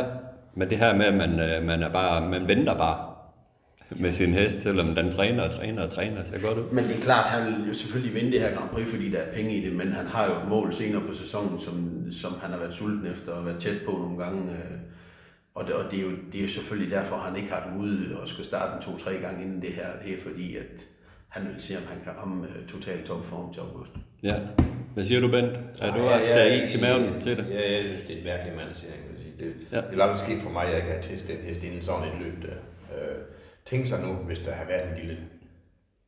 men det her med, at man, øh, man, er bare, man venter bare med sin hest, selvom den træner og træner og træner, så godt ud. Men det er klart, han vil jo selvfølgelig vinde det her Grand Prix, fordi der er penge i det, men han har jo et mål senere på sæsonen, som, som han har været sulten efter og været tæt på nogle gange. øh, Og det, og det, er, jo, det er jo selvfølgelig derfor, han ikke har den ude og skal starte en to-tre gange inden det her. Det er fordi, at han vil se, om han kan ramme uh, total topform til august. Ja. Hvad siger du, Bent? Er du haft ja, ja, is i maven til det? Ja, jeg synes, det er en mærkelig mandsering. jeg sige. Det, Ja. det er aldrig sket for mig, at jeg ikke har testet en hest inden sådan et løb der. Øh, tænke sig nu, hvis der har været en lille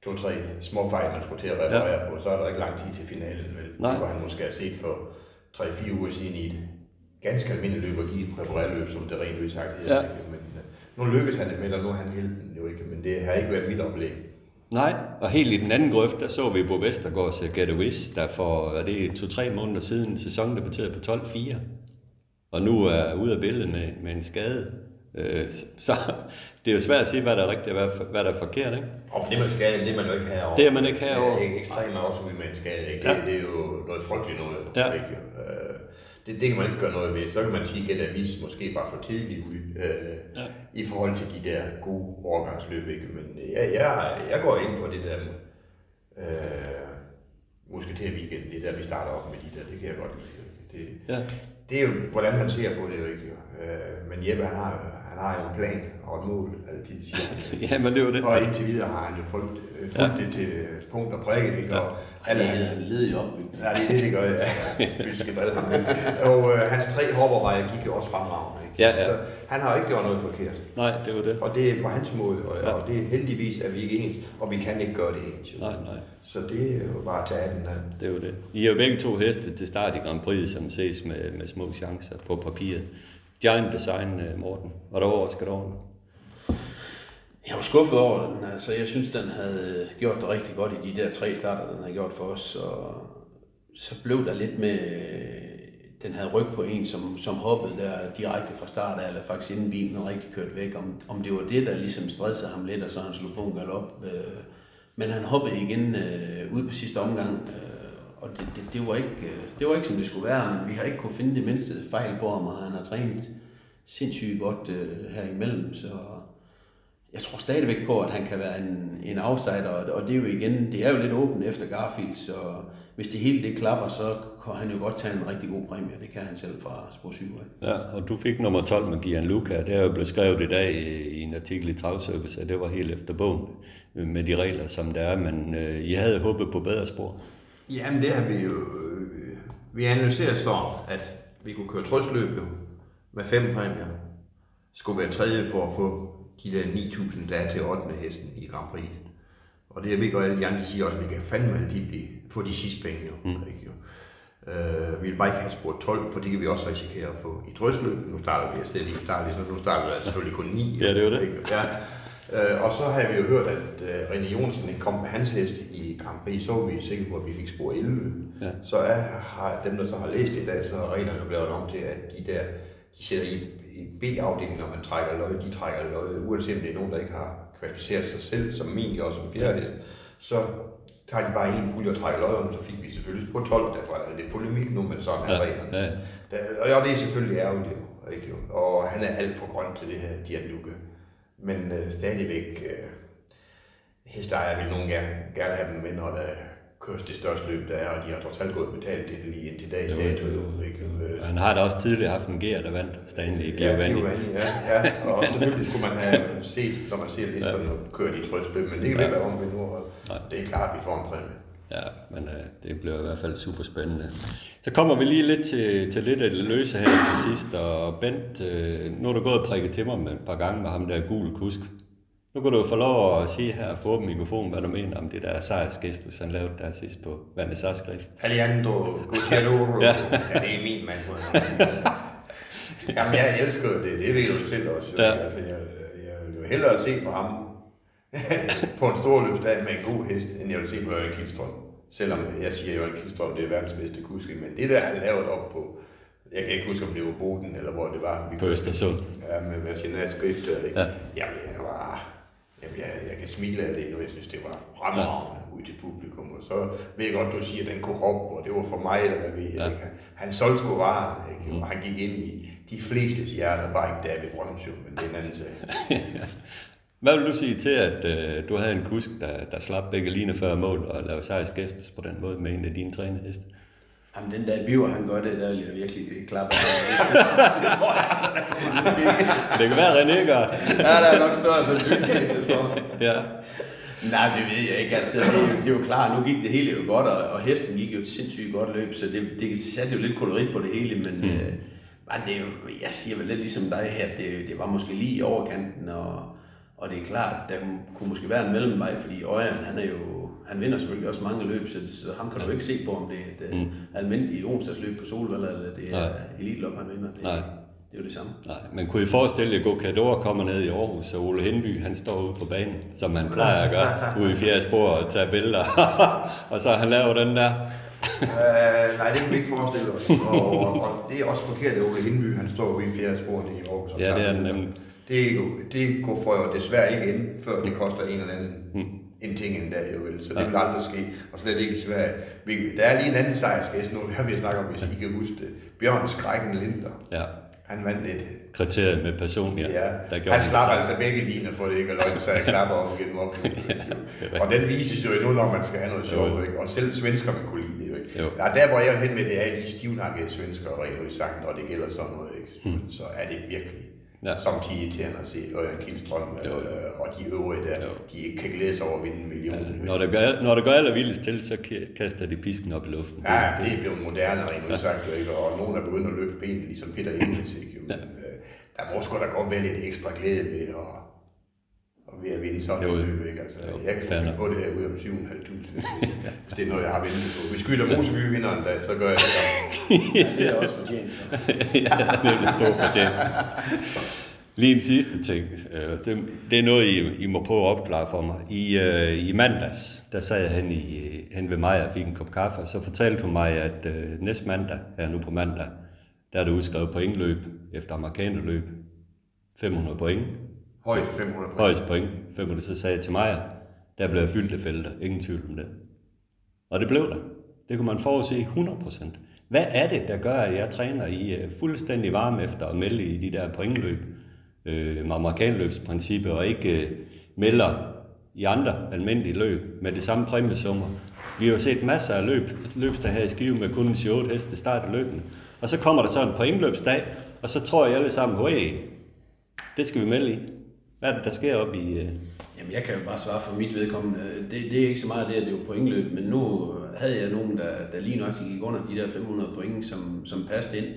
to-tre små fejl, man skulle til at reparere ja. på, så er der ikke lang tid til finalen. Vel? Nej. Det kunne han måske have set for 3-4 uger siden i et ganske almindeligt løb at give et præparerløb, som det rent udsagt hedder. Ja. Men øh, nu lykkes han det med, og nu er han helten jo ikke, men det har ikke været mit oplæg. Nej, og helt i den anden grøft, der så vi Bo Vestergaards Get a Wish, der for er det to-tre måneder siden sæsonen debuterede på 12-4, og nu er ude af billedet med, med en skade. Øh, <laughs> så det er jo svært at sige, hvad der er rigtigt og hvad, hvad der er forkert, ikke? Og det man skal, det man jo ikke herovre. Det er man ikke herovre. Det er ekstremt afsugget med en skade, ikke? Ja. Det, det, er jo noget frygteligt noget. Ja. Ikke? Øh, det, det kan man ikke gøre noget ved. Så kan man sige, at Avis måske bare for tidligt ud øh, Ja. i forhold til de der gode overgangsløb. Ikke? Men ja, jeg, jeg går ind for det der øh, musketer weekend. Det er der, vi starter op med de der. Det kan jeg godt lide. Det, Ja. det er jo, hvordan man ser på det jo ikke. Øh, men Jeppe, han har, har jo en plan og et mål, altid siger han. <laughs> ja, men det jo det. Og indtil videre har han jo fulgt, øh, fulgt det til punkt og prikke, ikke? Og Han alle er hans, altså led i opbygning. ja, det er det, det gør, ja. <laughs> Vi skal drille ham. Og øh, hans tre hopperveje gik jo også fremragende, ikke? Ja, ja. Så han har jo ikke gjort noget forkert. Nej, det er jo det. Og det er på hans måde, og, Ja. ja. og det er heldigvis, at vi ikke ens, og vi kan ikke gøre det ens. Jo. Nej, nej. Så det er jo bare at tage den af. Det er jo det. I er jo begge to heste til start i Grand Prix, som ses med, med små chancer på papiret. Giant Design, øh, Morten. Var du overrasket over den? Jeg var skuffet over den. Altså, jeg synes, den havde øh, gjort det rigtig godt i de der tre starter, den havde gjort for os. Og så blev der lidt med, øh, den havde ryg på en, som, som hoppede der direkte fra start af, eller faktisk inden bilen rigtig kørt væk. Om, om det var det, der ligesom stressede ham lidt, og så han slog på en galop. Men han hoppede igen øh, ud på sidste omgang, øh, og det, det, det, var ikke, øh, det var ikke, som det skulle være, men vi har ikke kunne finde det mindste fejl på ham, og han har trænet sindssygt godt øh, her imellem, så jeg tror stadigvæk på, at han kan være en, en outsider, og, og det er jo igen, det er jo lidt åbent efter Garfield, så hvis det hele det klapper, så kan han jo godt tage en rigtig god præmie, det kan han selv fra Spor 7. Ja, og du fik nummer 12 med Gianluca. Det er jo blevet skrevet i dag i, en artikel i Travservice, at det var helt efter bogen med de regler, som der er, men øh, I havde håbet på bedre spor. Jamen det har vi jo... øh, Vi analyserer så, at vi kunne køre trøstløb jo, med fem præmier. Skulle være tredje for at få de der 9.000, der er til 8. hesten i Grand Prix. Og det jeg ved godt, alle de andre siger også, at vi kan fandme altid blive, få de sidste penge jo. Mm. Ikke, jo. Øh, vi vil bare ikke have spurgt 12, for det kan vi også risikere at få i drøsløb. Nu starter vi slet ikke starte, så nu starter der selvfølgelig kun 9. Ja, det jo det. Ikke? Ja. Øh, og så har vi jo hørt, at øh, René Jonsen kom med hans hest i Grand Prix, så var vi sikre på, at vi fik spor 11. Ja. Så er, har dem, der så har læst det i dag, så er reglerne blevet om til, at de der, de sætter i, i B-afdelingen, når man trækker løg, de trækker løg, uanset om det er nogen, der ikke har kvalificeret sig selv, som min og som fjerde hest, så tager de bare en pulje og trækker løg om, så fik vi selvfølgelig på 12, og derfor er der lidt polemik nu, men sådan er Ja, reglerne. ja. Der, og det er selvfølgelig ærgerligt, ikke jo. Og han er alt for grøn til det her Gianluca. Men øh, stadigvæk, øh, hestejer vil nogen gerne, gerne have dem med, når der køres det største løb, der er, og de har trods alt gået betalt til det lige indtil dags Jo, dato. jo, jo. jo, Ikke? Øh, Og han har da også tidligere haft en gear, der vandt Stanley Ja, Giovanni. Ja, ja. Og selvfølgelig skulle man have set, når man ser listerne, og kører de trøstløb, men det kan vi Ja. være om ved nu, og det er klart, at vi får en præmie. Ja, men øh, det bliver i hvert fald super spændende. Så kommer vi lige lidt til, til lidt af det løse her til sidst, og Bent, øh, nu har du gået og prikket til mig med et par gange med ham der gul kusk. Nu kan du få lov at sige her for åben mikrofon, hvad du mener om det der sejrsgestus, han lavede der sidst på Vanessa skrift. Alejandro Gutierrez, <laughs> Ja. ja. det er min mand. Jamen, jeg elsker jo det, det ved du selv også. Jo. Ja. Altså, jeg, jeg vil jo hellere se på ham <laughs> på en stor løbsdag med en god hest, end jeg vil se på Jørgen Kielstrøm. Selvom jeg siger, at Jørgen Kielstrøm det er verdens bedste kuske, men det der, han lavede op på, jeg kan ikke huske, om det var Boden, eller hvor det var. Vi På Østersund. Ja, med sin skrift. Ikke? Ja. Ja. Jamen, jeg var... Jamen, jeg, jeg kan smile af det nu. Jeg synes, det var fremragende ja. ud til publikum. Og så ved jeg godt, du siger, at den kunne hoppe, og det var for mig, eller hvad ved jeg. Ja. Ikke? Han solgte sgu varen, ikke? Og han gik ind i de fleste hjerter, bare ikke David Brøndshøj, men det er en anden sag. <laughs> Hvad vil du sige til, at øh, du havde en kusk, der, der slap begge line før mål og lavede sejrsgestus på den måde med en af dine træneheste? Jamen, den der biver, han gør det, der vil jeg virkelig klappe. <laughs> det kan være, René gør. Ja, der er nok større sandsynlighed for. Ja. Nej, det ved jeg ikke. Altså, det, er jo- det er jo klart, nu gik det hele jo godt, og, og hesten gik jo et sindssygt godt løb, så det, det satte jo lidt kolorit på det hele, men, mm. øh, men det, jeg siger vel lidt ligesom dig her, det, det var måske lige i overkanten, og, Og det er klart, der kunne måske være en mellemvej, fordi Øjeren, han er jo, han vinder selvfølgelig også mange løb, så, så ham kan du ikke se på, om det er et mm. almindeligt onsdagsløb på Solvald, eller det er elitløb, han vinder. Det, Nej. det er jo det samme. Nej, men kunne I forestille jer, at Gokador kommer ned i Aarhus, og Ole Henby, han står ude på banen, som han plejer at gøre, ude i fjerde spor og tage billeder, <laughs> og så han laver den der. Øh, nej, det kan vi ikke forestille os. Og, og, og det er også forkert, at Ole Hindby, han står ude i fjerde spor i Aarhus. og Ja, det tager er den nemlig. Det, det går for jo desværre ikke ind, før det koster en eller anden Hmm. en ting endda, jo vel. Så det vil aldrig ske, og slet ikke i Sverige. Vi- Der er lige en anden sejrsgæst nu, det har vi snakket om, hvis I kan huske det. Bjørn Skrækken Linder. Ja, Han vandt et. kriteriet med personlighed, Ja, der gjorde han samme. altså begge liner for det ikke at løgne, så jeg klapper om gennem op. <laughs> og den vises jo endnu, når man skal have noget Jo, jo. sjov, ikke? Og selv svenskerne kunne lide det, jo ikke? Jo. Ja, der hvor jeg vil hen med det er, at de stivnakkede svenskere, rent ud sagt, når det gælder sådan noget, ikke? Hmm. Så er det virkelig Ja. ja. som de irriterende at se Ørjan jo. øh, og de øvrige der, Jo. de ikke kan glæde sig over at vinde en million. ikke? Når det, gør, når det går allervildest til, så ka- kaster de pisken op i luften. Ja, det er blevet moderne, rent ud sagt, jo ikke? og nogen er begyndt at løfte benene, ligesom Peter Ingels, ikke? Men, øh, der må sgu da godt være lidt ekstra glæde ved at, og ved at vinde sådan Jo, et løb, ikke? Altså, Jo, jeg kan nok. på det her ud om 7.500, hvis, hvis det er noget, jeg har ventet på. Hvis Skyld og Moseby vinder en dag, så gør jeg det. Ja, det er også fortjent. <laughs> Ja, det er det store fortjent. Lige en sidste ting. Øh, Det, det er noget, I, I må prøve at opklare for mig. I, øh, I mandags, der sad jeg hen, i, hen ved mig og fik en kop kaffe, og så fortalte hun mig, at øh, næste mandag, her nu på mandag, der er det udskrevet pointløb efter amerikanerløb. 500 point. Højt 500 point. Højst point. 500, så sagde jeg til mig, der blev fyldt felter. Ingen tvivl om det. Og det blev der. Det kunne man forudse 100%. Hvad er det, der gør, at jeg træner i øh, fuldstændig varme efter at melde i de der pointløb øh, med amerikanløbsprincippet, og ikke øh, melder i andre almindelige løb med det samme præmiesummer? Vi har jo set masser af løb, løbsdag her i Skive med kun 7 heste start af løbene. Og så kommer der så en pointløbsdag, og så tror jeg alle sammen, hey, det skal vi melde i. Hvad er det, der sker op i... Øh... Jamen, jeg kan jo bare svare for mit vedkommende. Det, det er ikke så meget det, at det er jo pointløb, men nu havde jeg nogen, der, der lige nok gik under de der 500 point, som, som passede ind.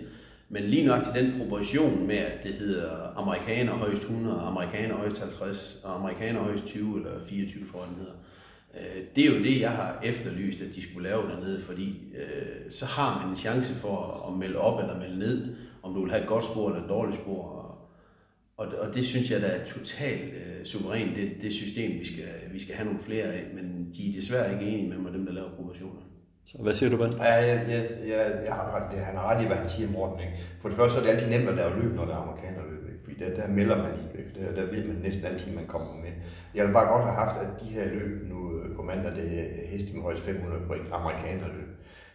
Men lige nok til den proportion med, at det hedder amerikaner højst 100, amerikaner højst 50, og amerikaner højst 20 eller 24, tror jeg den hedder. Øh, det er jo det, jeg har efterlyst, at de skulle lave dernede, fordi øh, så har man en chance for at melde op eller melde ned, om du vil have et godt spor eller et dårligt spor. Og, og, det synes jeg, der er totalt øh, suverænt, det, det system, vi skal, vi skal have nogle flere af, men de er desværre ikke enige med mig, dem der laver proportioner. Så hvad siger du, Ben? Ja, jeg, jeg, jeg, jeg har det, han har ret i, hvad han siger, Morten. Ikke? For det første så er det altid nemt at lave løb, når der er amerikanerløb. Ikke? Fordi der, der melder man i, ikke? Der, der ved man næsten altid, man kommer med. Jeg vil bare godt have haft, at de her løb nu øh, på mandag, det er heste med højst 500 point, amerikanerløb.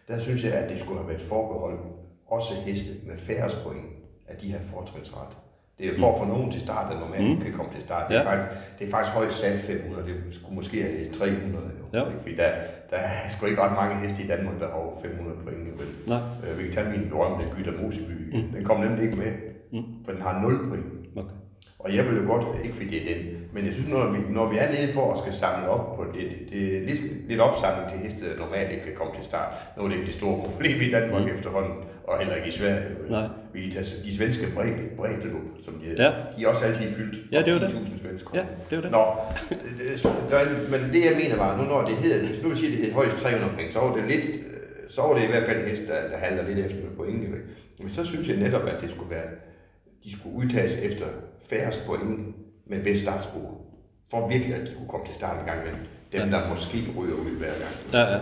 Der synes jeg, at det skulle have været forbeholdt også heste med færre point, at de har fortrinsret. Det er for at få nogen til start, der normalt Mm. kan komme til start. Det er, Ja. faktisk, det er faktisk højst sat 500, det skulle måske have 300. Jo. Ja. Ikke? Fordi der, der er sgu ikke ret mange heste i Danmark, der har over 500 point. Vel? Nej. Øh, vi kan tage min berømte Gytter Moseby. Mm. Den kom nemlig ikke med, Mm. for den har 0 point. Okay. Og jeg vil jo godt, ikke fordi det er den, men jeg synes, når vi, når vi er nede for at skal samle op på det, det er lidt, lidt opsamling til heste, der normalt ikke kan komme til start. Nu er det ikke det store problem i Danmark mm. efterhånden, og heller ikke i Sverige. Nej. Vi kan tage de svenske bredde, bredde nu, som de, Ja. de er også altid fyldt. Ja, det er det. 10.000 svensker. Ja, det er det. Nå, det- det- der er- men det jeg mener var, nu når det hedder, hvis nu siger, det hedder højst 300 point, så var det lidt, øh, så var det i hvert fald hest, der, der halter lidt efter med point. ikke? Men så synes jeg netop, at det skulle være, de skulle udtages efter færrest point med bedst startspor. For virkelig, at de kunne komme til start en gang med dem, der måske ryger ud hver gang. Ja, ja.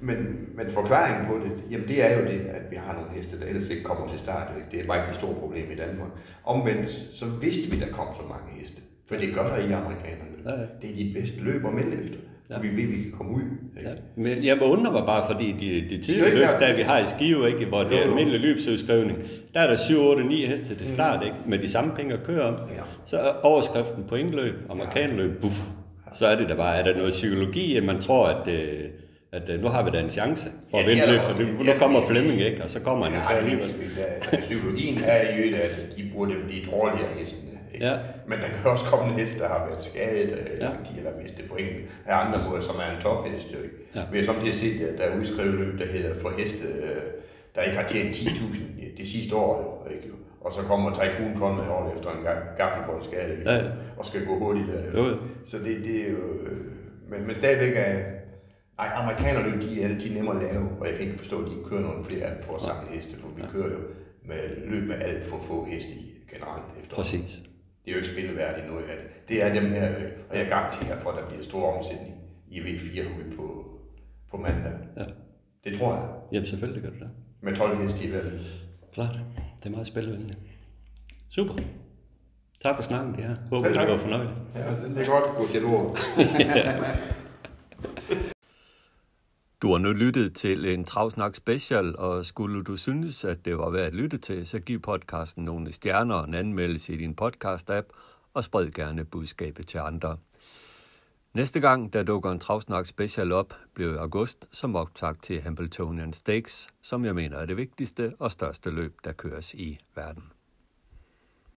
Men, men forklaringen på det, jamen det er jo det, at vi har nogle heste, der ellers ikke kommer til start. Det er bare ikke det store problem i Danmark. Omvendt, så vidste vi, der kom så mange heste. For det gør der i amerikanerne. Ja, ja. Det er de bedste løb at melde efter. Ja. Ja. Vi ved, vi kan komme ud. Ikke? Ja. Men jeg må undre mig bare, fordi de, de tidlige løb, der vi har i Skive, ikke, hvor det er almindelig løbsudskrivning, der er der 7, 8, 9 heste til start, ikke, med de samme penge at køre om. Ja. Så er overskriften pointløb, amerikanløb, buff, så er det der bare, er der noget psykologi, at man tror, at, øh, at øh, nu har vi da en chance for Ja, at vinde løb, for nu, Ja, nu kommer Flemming, ikke, og så kommer han jo så Ja, alligevel. psykologien er jo, at de burde blive dårligere hestene. Ikke? Ja. Men der kan også komme en hest, der har været skadet, Ja. ja. de eller mistet point af andre måder, som er en tophest. Jo, ikke? Ja. Vi har samtidig set, at der er udskrevet løb, der hedder for heste, øh, der ikke har tjent 10.000 det sidste år. Ikke? og så kommer Tycoon kommet over efter en ga- gaffelbåndsskade, Ja, ja. og skal gå hurtigt der. Jo, jo. Så det, det er jo... øh, Men, men stadigvæk er... Ej, amerikanerne, de er, de er nemme at lave, og jeg kan ikke forstå, at de ikke kører nogle flere af dem for at samle heste, for vi kører jo med løb med alt for få heste i generelt efter. Præcis. Det er jo ikke spilleværdigt noget af det. Det er dem her, øh, og jeg garanterer for, at der bliver stor omsætning i V4 ude på, på mandag. Ja. Det tror jeg. Jamen selvfølgelig gør du det. Med 12 heste i valget. Klart. Det er meget spilvenligt. Super. Tak for snakken, det her. Håber, Selv det tak. var fornøjeligt. Ja, det er godt. God dialog. <laughs> <laughs> Du har nu lyttet til en Travsnak special, og skulle du synes, at det var værd at lytte til, så giv podcasten nogle stjerner og en anmeldelse i din podcast-app, og spred gerne budskabet til andre. Næste gang, der dukker en Travsnak special op, bliver i august som optakt til Hambletonian Stakes, som jeg mener er det vigtigste og største løb, der køres i verden.